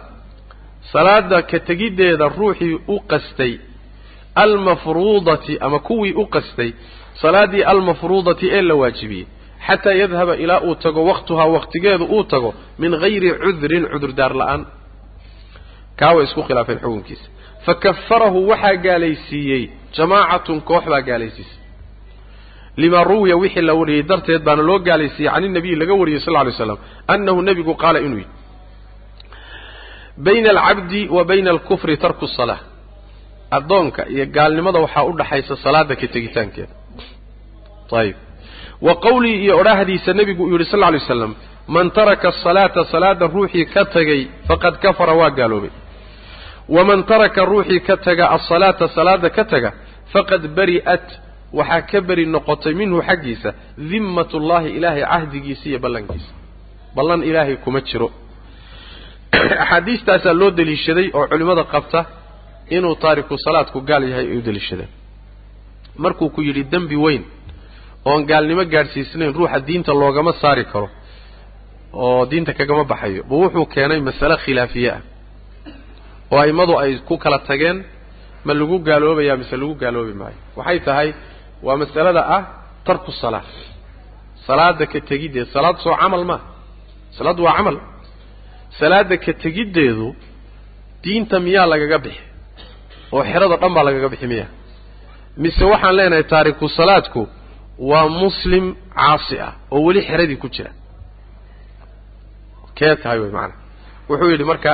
salaada ka tegiddeeda ruuxii u qastay almafruudati ama kuwii u qastay salaaddii almafruudati ee la waajibiyey xataa yadhaba ilaa uu tago waqtuhaa waqtigeedu uu tago min hayri cudrin cudurdaar la'aan. Kaa isku khilaafeen xukunkiisa fakafarahu waxaa gaalaysiiyey jamaacatun koox baa gaalaysiisay lima ruwiya wixii la wariyey darteed baana loo gaalaysiiyey can inabiyi laga wariyey sal ly slam annahu nebigu qaala inuu yidhi bayna alcabdi wa bayna alkufri tarku salaa addoonka iyo gaalnimada waxaa u dhaxaysa salaada ka tegitaankeeda ayib wa qawlii iyo odhaahdiisa nebigu uu yidhi sal ly slam man taraka asalaata salaada ruuxii ka tegay faqad kafara waa gaaloobay waman taraka ruuxii ka taga asalaata salaada ka taga faqad bari'at waxaa ka beri noqotay minhu xaggiisa dimmat ullahi ilaahay cahdigiisa iyo ballankiisa ballan ilaahay kuma jiro axaadiistaasaa loo deliishaday oo culimmada qabta inuu taariku salaadku gaal yahay ay u deliishadeen markuu ku yidhi dembi weyn oon gaalnimo gaadhsiisnayn ruuxa diinta loogama saari karo oo diinta kagama baxayo bu wuxuu keenay masale khilaafiye ah oo a'immadu ay ku kala tageen ma lagu gaaloobayaa mise lagu gaaloobi maayo? Waxay tahay waa masalada ah tarku salaa salaada ka tegiddeed salaad soo camal maa salaaddu waa camal. Salaada ka tegiddeedu diinta miyaa lagaga bixi? Oo xerada dhan baa lagaga bixi miya mise waxaan leenahay taariku salaadku waa muslim caasi ah oo weli xeradii ku jira. Kee tahay wey macanaa wuxuu yidhi marka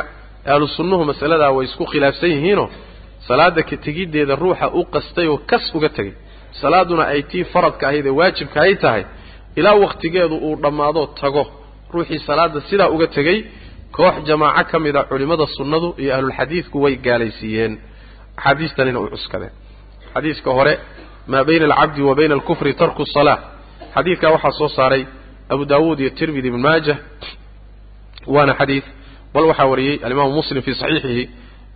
ahlu sunnuhu masaladaa way isku khilaafsan yihiinoo salaada ka tegiddeeda ruuxa u qastay oo kas uga tegay. Salaaduna ay tii faradka ahayd ee waajibka ay tahay ilaa wakhtigeedu uu dhammaado tago. Ruuxii salaada sidaa uga tegey koox jamaaco ka mid a culimmada sunnadu iyo ahlulxadiidku way gaalaysiiyeen. Axaadiistanina u cuskadeen. Xadiiska hore maa bayna alcabdi wa bayna alkufri tarku salaa xadiidkaa waxaa soo saaray abu daawuud iyo tirmidi ibn maajah. Waana xadiid bal waxaa wariyey alimaamu muslim fii saxiixihi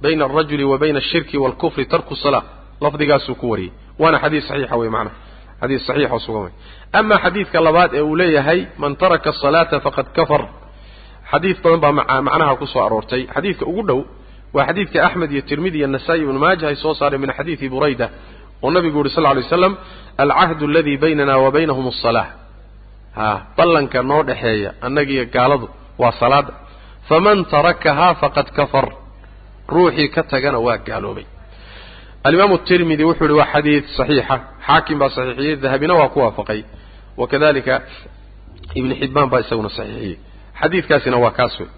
bayna alrajuli wa bayna ashirki waalkufri tarku salaa lafdigaasuu ku wariyey. Waana xadiid saxiixa wey macnaha. Xadiid saxiix oo sugan wey ama xadiidka labaad ee uu leeyahay man taraka asalaata faqad kafar. Xadiid badan baa macnaha ku aroortay. Xadiidka ugu dhow waa xadiidka axmed iyo tirmidi iyo nasaa-i ibnu maaja ay soo saareen min xadiidi burayda oo nabigu yuhi sal ly slam alcahdu aladii baynana wa baynahum asalaa ha ballanka noo dhexeeya annagiiyo gaaladu waa salaada faman tarakahaa faqad kafar ruuxii ka tagana waa gaaloobay alimaamu tirmidi wuxuu yihi waa xadiid saxiixa xaakim baa saxiixiyey dahabina waa ku waafaqay wakadalika ibni xibbaan baa isaguna saxiixiyey xadiidkaasina waa kaas wey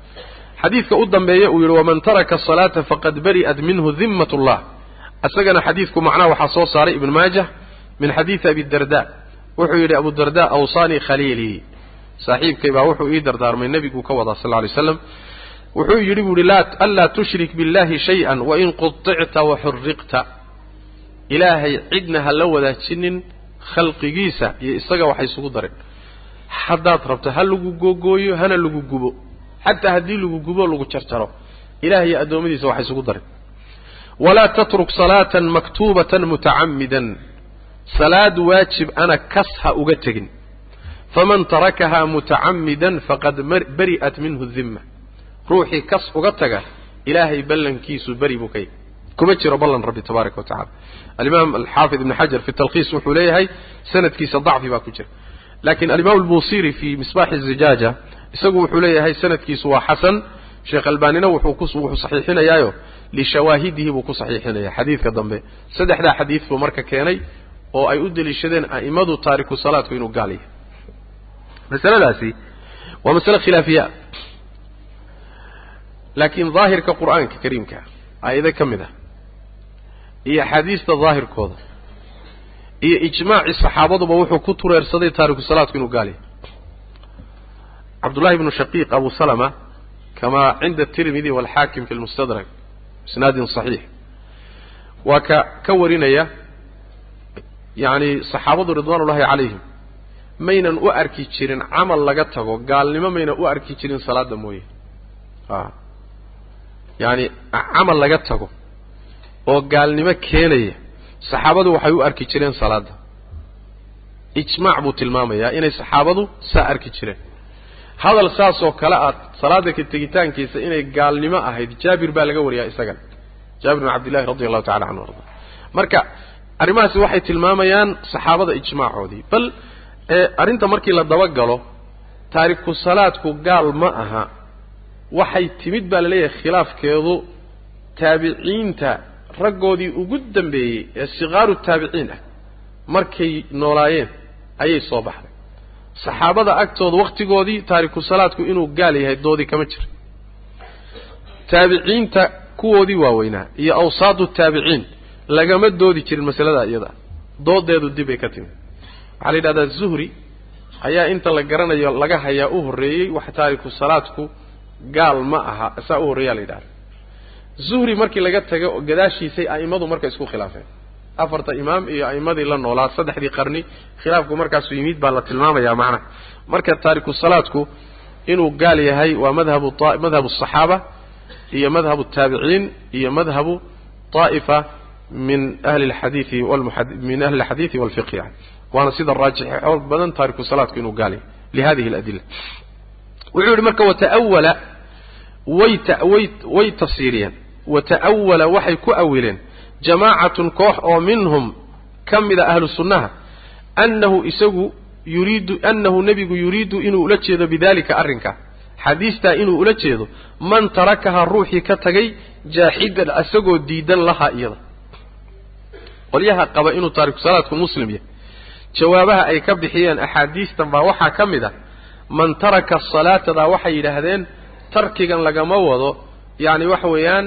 xadiidka u dambeeya uu yihi waman taraka asalaata faqad bari'at minhu dimmat ullah isagana xadiidku macnaha waxaa soo saaray ibn maajah min xadiidi abi darda wuxuu yidhi abu darda awsaanii khaliilii saaxiibkay baa wuxuu ii dardaarmay nebiguu ka wadaa sal ly slam wuxuu yidhi bu uhi anlaa tushrik biاllahi shay-an wain quطicta waxuriqta ilaahay cidna ha la wadaajinin khalqigiisa iyo isaga waxa isugu darin. Haddaad rabto ha lagu googooyo hana lagu gubo. Xataa haddii lagu gubo lagu jarjaro. Ilahay iyo addoommadiisa waxa isugu darin. Walaa tatruk salaatan maktuubatan mutacammidan. Salaad waajib ana kas ha uga tegin faman tarakahaa mutacammidan faqad bari'at minhu dimma ruuxii kas uga taga ilaahay ballankiisu beri buu ka yahy kuma jiro ballan rabbi tabaaraka wa tacala alimaam alxaafid ibn xajar fi talkhiis wuxuu leeyahay sanadkiisa dacfi baa ku jira laakiin alimaam albusiri fi misbaxi zijaaja isagu wuxuu leeyahay sanadkiisu waa xasan sheekh albanina wuxuu wuxuu saxiixinayaayo lishawaahidihi buu ku saxiixinaya xadiidka dambe saddexdaa xadiid buu marka keenay oo ay u deliishadeen a'immadu taariku salaadku inuu gaal yahay masaladaasi waa masale khilaafiya. Laakiin daahirka qur'aanka kariimka aayado ka mid ah iyo axaadiista daahirkooda iyo ijmaacii saxaabaduba wuxuu ku tureersaday taariku salaadku inuu gaal yahay cabdullahi bnu shaqiiq abu salama kama cinda tirmidi walxaakim fi lmustadrak isnaadin saxiix. Waa ka ka warinaya yacni saxaabadu ullahi calayhim maynan u arki jirin camal laga tago gaalnimo maynan u arki jirin salaada mooye. A yacani camal laga tago oo gaalnimo keenaya saxaabadu waxay u arki jireen salaadda. Ijmaac buu tilmaamayaa inay saxaabadu saa arki jireen. Hadal saasoo kale aad salaada ka tegitaankiisa inay gaalnimo ahayd jaabir baa laga wariyaa isagana jaabir bin cabdillahi radi allahu tacala canhu arda marka arrimahaasi waxay tilmaamayaan saxaabada ijmaacoodii. Bal arrinta markii la dabagalo taariku salaadku gaal ma aha. Waxay timid baa la leeyahay khilaafkeedu taabiciinta raggoodii ugu dambeeyey ee sikaaru taabiciin ah markay noolaayeen ayay soo baxday. Saxaabada agtooda wakhtigoodii taariku salaadku inuu gaal yahay doodii kama jira taabiciinta kuwoodii waaweynaa iyo awsaadu taabiciin lagama doodi jirin masalada iyada. Doodeedu dib ay ka timid waxaa la yidhahdaa zuhri ayaa inta la garanayo laga hayaa u horreeyey wax taariku salaadku gaal ma aha saa u horreeyaa la yidhahda zuhri markii laga taga gadaashiisay a'immadu marka isku khilaafeen. Afarta imaam iyo a'immadii la noolaa saddexdii qarni khilaafku markaasu yimid baa la tilmaamayaa macnaha marka taariku salaadku inuu gaal yahay waa madhabu madhabu asaxaaba iyo madhabu taabiciin iyo madhabu طaa'ifa min ahli alxadiidi min ahli alxadiidi walfiqh yani waana sida raajixi xoog badan taariku salaadku inuu gaal yahay lihadihi aladila wuxuu yihi marka wata'awala way way way tafsiiriyeen. Wata'awala waxay ku awileen. Jamaacatun koox oo minhum ka mida ahlu sunnaha annahu isagu yuriidu annahu nebigu yuriidu inuu ula jeedo bidalika arrinka. Xadiistaa inuu ula jeedo man tarakaha ruuxii ka tagay jaaxidan isagoo diidan lahaa iyada. Qolyaha qaba inuu taariku salaadku muslim yahay jawaabaha ay ka bixiyeen axaadiistan baa waxaa ka mid ah man taraka salaatadaa waxay yidhaahdeen tarkigan lagama wado. Yacni waxa weeyaan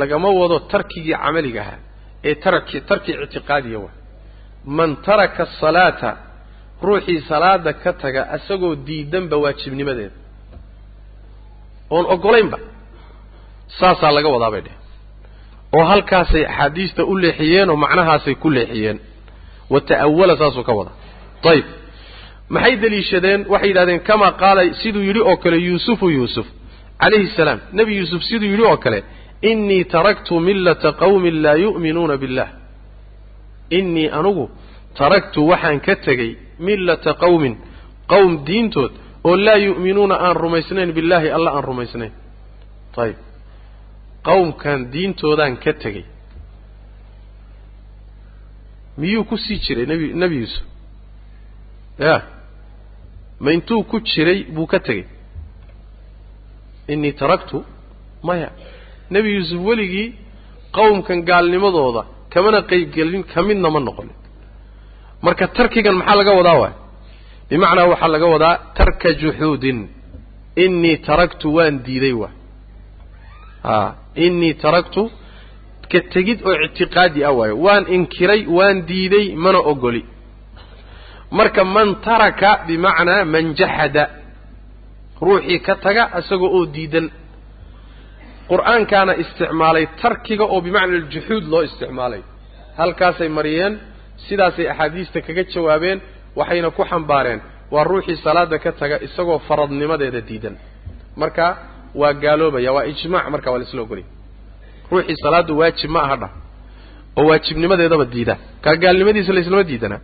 lagama wado tarkigii camaliga ee tarki tarki ictiqaadiya wa man taraka asalaata ruuxii salaada ka taga isagoo diidanba waajibnimadeeda oon ogolaynba saasaa laga wadaa bay dheh oo halkaasay axaadiista u leexiyeen oo macnahaasay ku leexiyeen wa ta'awala saasuu ka wadaa. Ayib maxay deliishadeen? Waxay yidhahdeen kamaa qaala siduu yidhi oo kale yuusufu yuusuf calayhi salaam. Nebi yuusuf siduu yidhi oo kale innii taraktu millata qawmin laa yu'minuuna billah. Innii anugu taraktu waxaan ka tegey millata qawmin qowm diintood oo laa yu'minuuna aan rumaysnayn billaahi alla aan rumaysnayn. Ayib qowmkan diintoodaan ka tegey miyuu ku sii jiray nebi nebi yuusuf ya. Ma intuu ku jiray buu ka tegey. Innii taraktu maya. Nebi yuusuf weligii qowmkan gaalnimadooda kamana qaybgelin ka midna ma noqonin. Marka tarkigan maxaa laga wadaa waay? Bimacnaa waxaa laga wadaa tarka juxuudin. Innii taraktu waan diiday waay. A innii taraktu ka tegid oo ictiqaadi ah waayo. Waan inkiray waan diiday mana ogoli. Marka man taraka bimacnaa man jaxada ruuxii ka taga isagoo oo diidan. Qur'aankaana isticmaalay tarkiga oo bimacna aljuxuud loo isticmaalay. Halkaasay mariyeen sidaasay axaadiista kaga jawaabeen waxayna ku xambaareen. Waa ruuxii salaada ka taga isagoo faradnimadeeda diidan. Marka waa gaaloobaya waa ijmaac marka waa laisla ogolya ruuxii salaadu waajib ma aha dhah oo waajibnimadeedaba diida. Kaa gaalnimadiisa laislama diidanaa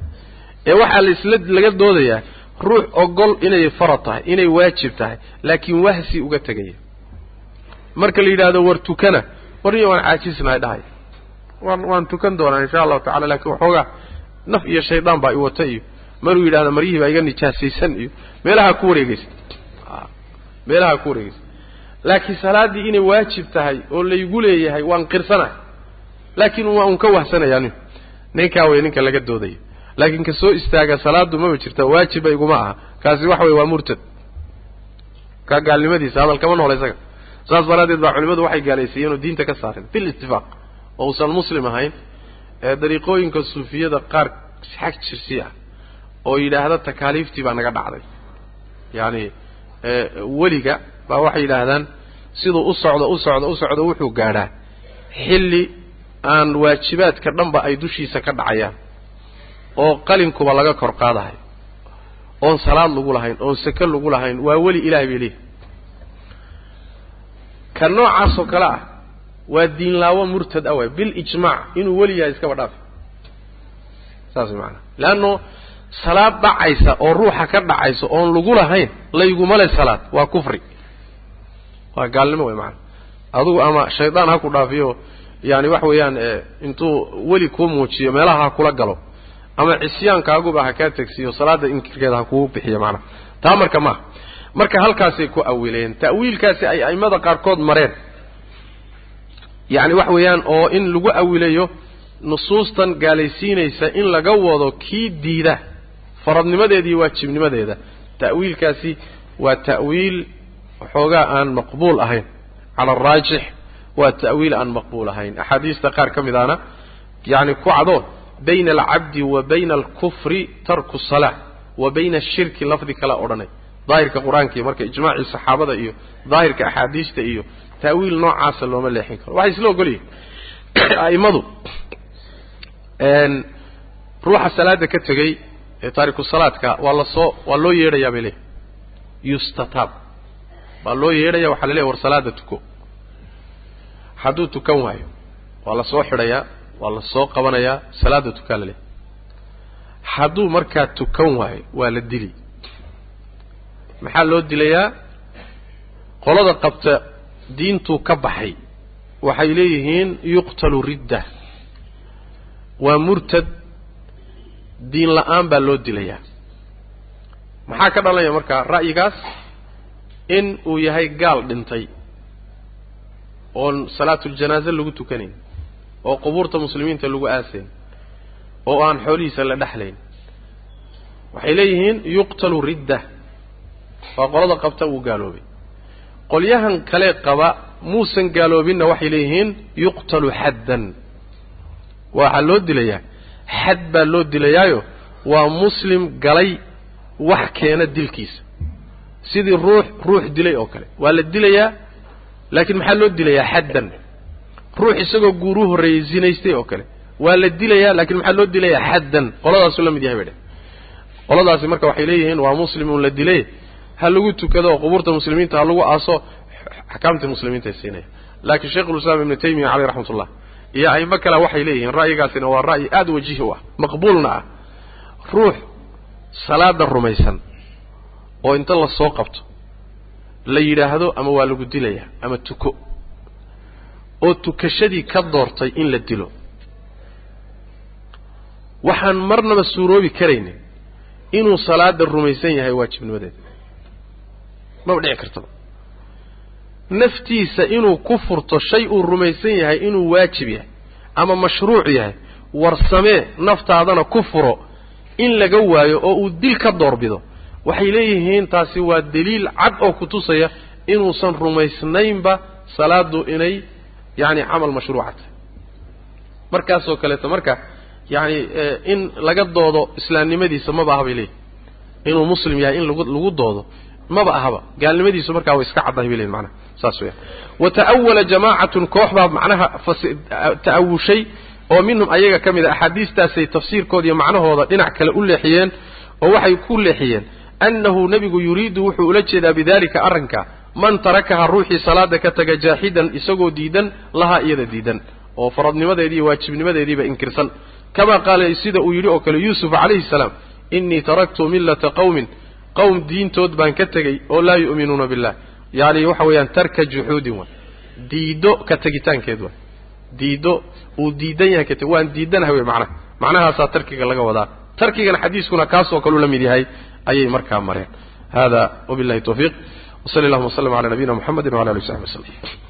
ee waxaa laisla laga doodayaa ruux ogol inay farad tahay inay waajib tahay laakiin wahsi uga tegaya. Marka la yidhaahdo war tukana. Warniyo waan caajisnahay dhahay. Waan waan tukan doonaa insha allahu tacala laakiin waxoogaa naf iyo shaydaan baa i wata iyo maruu yidhahdo maryihii baa iga nijaasaysan iyo meelaha ku wareegeysa meelaha ku wareegeysa laakiin salaaddii inay waajib tahay oo laygu leeyahay waan qirsanahay laakiin waa ka wahsanayaa nin. Ninkaa wey ninka laga doodaya laakiin ka soo istaaga salaadu maba jirta waajibba iguma aha. Kaasi waxa weye waa murtad. Kaa gaalnimadiisa hadal kama noola isaga. Saas daraaddeed baa culimadu waxay gaalaysiiyeen oo diinta ka saareen. Bil itifaaq oo uusan muslim ahayn ee dariiqooyinka suufiyada qaar xag jirsi ah oo yidhaahda takaaliiftii baa naga dhacday. Yacani weliga baa waxay yidhaahdaan siduu u socdo u socdo u socdo wuxuu gaadhaa. Xilli aan waajibaadka dhanba ay dushiisa ka dhacayaan oo qalinkuba laga kor qaadahay oon salaad lagu lahayn oon seke lagu lahayn waa weli ilahay bay leeyihi ka noocaasoo kale ah waa diinlaawo murtad ah waay bilijmaac inuu weli yahay iskaba dhaafi saas maanaa leanno salaad dhacaysa oo ruuxa ka dhacaysa oon lagu lahayn layguma le salaad waa kufri waa gaalnimo wey maana adugu ama shaydaan ha ku dhaafiyo yani waxa weeyaan intuu weli kuu muujiyo meelaha ha kula galo ama cisyaankaaguba ha kaa tegsiiyo salaada inkirkeeda ha kugu bixiyo maanaa taa marka maaha marka halkaasay ku awileen ta'wiilkaasi ay a'immada qaarkood mareen. Yacni waxa weeyaan oo in lagu awilayo nusuustan gaalaysiinaysa in laga wado kii diida. Faradnimadeeda waajibnimadeeda ta'wiilkaasi waa ta'wiil waxoogaa aan maqbuul ahayn. Cala araajix waa ta'wiil aan maqbuul ahayn. Axaadiista qaar ka mid ahna yacni ku cado bayna alcabdi wa bayna alkufri tarku salaa wa bayna ashirki lafdi kala odhanay. Daahirka qur'aanka iyo marka ijmaacii saxaabada iyo daahirka axaadiista iyo ta'wiil noocaasa looma leexin karo. Waxay isla ogolyihin a'immadu ruuxa salaada ka tegey ee taariku salaadka waa la soo waa loo yeedhayaa bay leeyahy yustataab baa loo yeedhaya waxaa la leeyahy war salaada tuko. Hadduu tukan waayo waa la soo xidhayaa waa la soo qabanayaa salaada tukaa la leeyahy hadduu markaa tukan waayo waa la dili. Maxaa loo dilayaa? Qolada qabta diintuu ka baxay waxay leeyihiin yuqtalu ridda. Waa murtad diin la'aan baa loo dilayaa. Maxaa ka dhalanaya markaa? Ra'yigaas in uu yahay gaal dhintay oon salaatuljanaaze lagu tukanayn oo qubuurta muslimiinta lagu aasayn oo aan xoolihiisa la dhexlayn waxay leeyihiin yuqtalu ridda. Waa qolada qabta wuu gaaloobay. Qolyahan kale qaba muusan gaaloobinna waxay leeyihiin yuqtalu xaddan. Waxaa loo dilayaa. Xad baa loo dilayaayo. Waa muslim galay wax keena dilkiisa sidii ruux ruux dilay oo kale. Waa la dilayaa laakiin maxaa loo dilayaa xaddan? Ruux isagoo guuruu horreeyey zinaystay oo kale. Waa la dilayaa laakiin maxaa loo dilayaa xaddan? Qoladaasuu la mid yahay bay dheh qoladaasi marka waxay leeyihiin waa muslim uun la dilay ha lagu tukado oo qubuurta muslimiinta ha lagu aaso axkaamtii muslimiintaay siinaya laakiin sheikhulislaam ibnu taymiya caleyh raxmat ullah iyo aimo kale waxay leeyihiin ra'yigaasina waa ra'yi aada wajihi u ah maqbuulna ah. Ruux salaada rumaysan oo inta la soo qabto la yidhaahdo ama waa lagu dilayaa ama tuko oo tukashadii ka doortay in la dilo. Waxaan marnaba suuroobi karaynin inuu salaada rumaysan yahay waajibnimadeeda maba dhici kartaba naftiisa inuu ku furto shay uu rumaysan yahay inuu waajib yahay ama mashruuc yahay warsamee naftaadana ku furo in laga waayo oo uu dil ka doorbido waxay leeyihiin taasi waa daliil cad oo ku tusaya inuusan rumaysnaynba salaadu inay yacni camal mashruuca tahay markaasoo kaleeto marka yacni in laga doodo islaamnimadiisa maba aha bay leeyihiin inuu muslim yahay in lagu doodo maba ahaba gaalnimadiisu markaa way iska caddahay bay leeyihiin macnaha saas weya wa ta'awala jamaacatun koox baa macnaha ta'awushay oo minhum ayaga ka mid a axaadiistaasay tafsiirkooda iyo macnahooda dhinac kale u leexiyeen oo waxay ku leexiyeen annahu nebigu yuriidu wuxuu ula jeedaa bidalika arrinka man tarakaha ruuxii salaada ka taga jaaxidan isagoo diidan lahaa iyada diidan oo faradnimadeedii iyo waajibnimadeediiba inkirsan kamaa qaala sida uu yidhi oo kale yuusuf calayhi salaam innii taraktu millata qawmin qowm diintood baan ka tegey oo laa yu'minuuna billah yacni waxa weeyaan tarka juxuudin way diiddo ka tegitaankeed way diiddo uu diidan yahay ka waan diidanahay wey macnaha macnahaasaa tarkiga laga wadaa tarkigana xadiiskuna kaasoo kaleu la mid yahay ayay markaa mareen. Hada wabillahi tawfiiq. Wasali allahuma w sllam cala nabiyina muxamedi wala alih w saxbi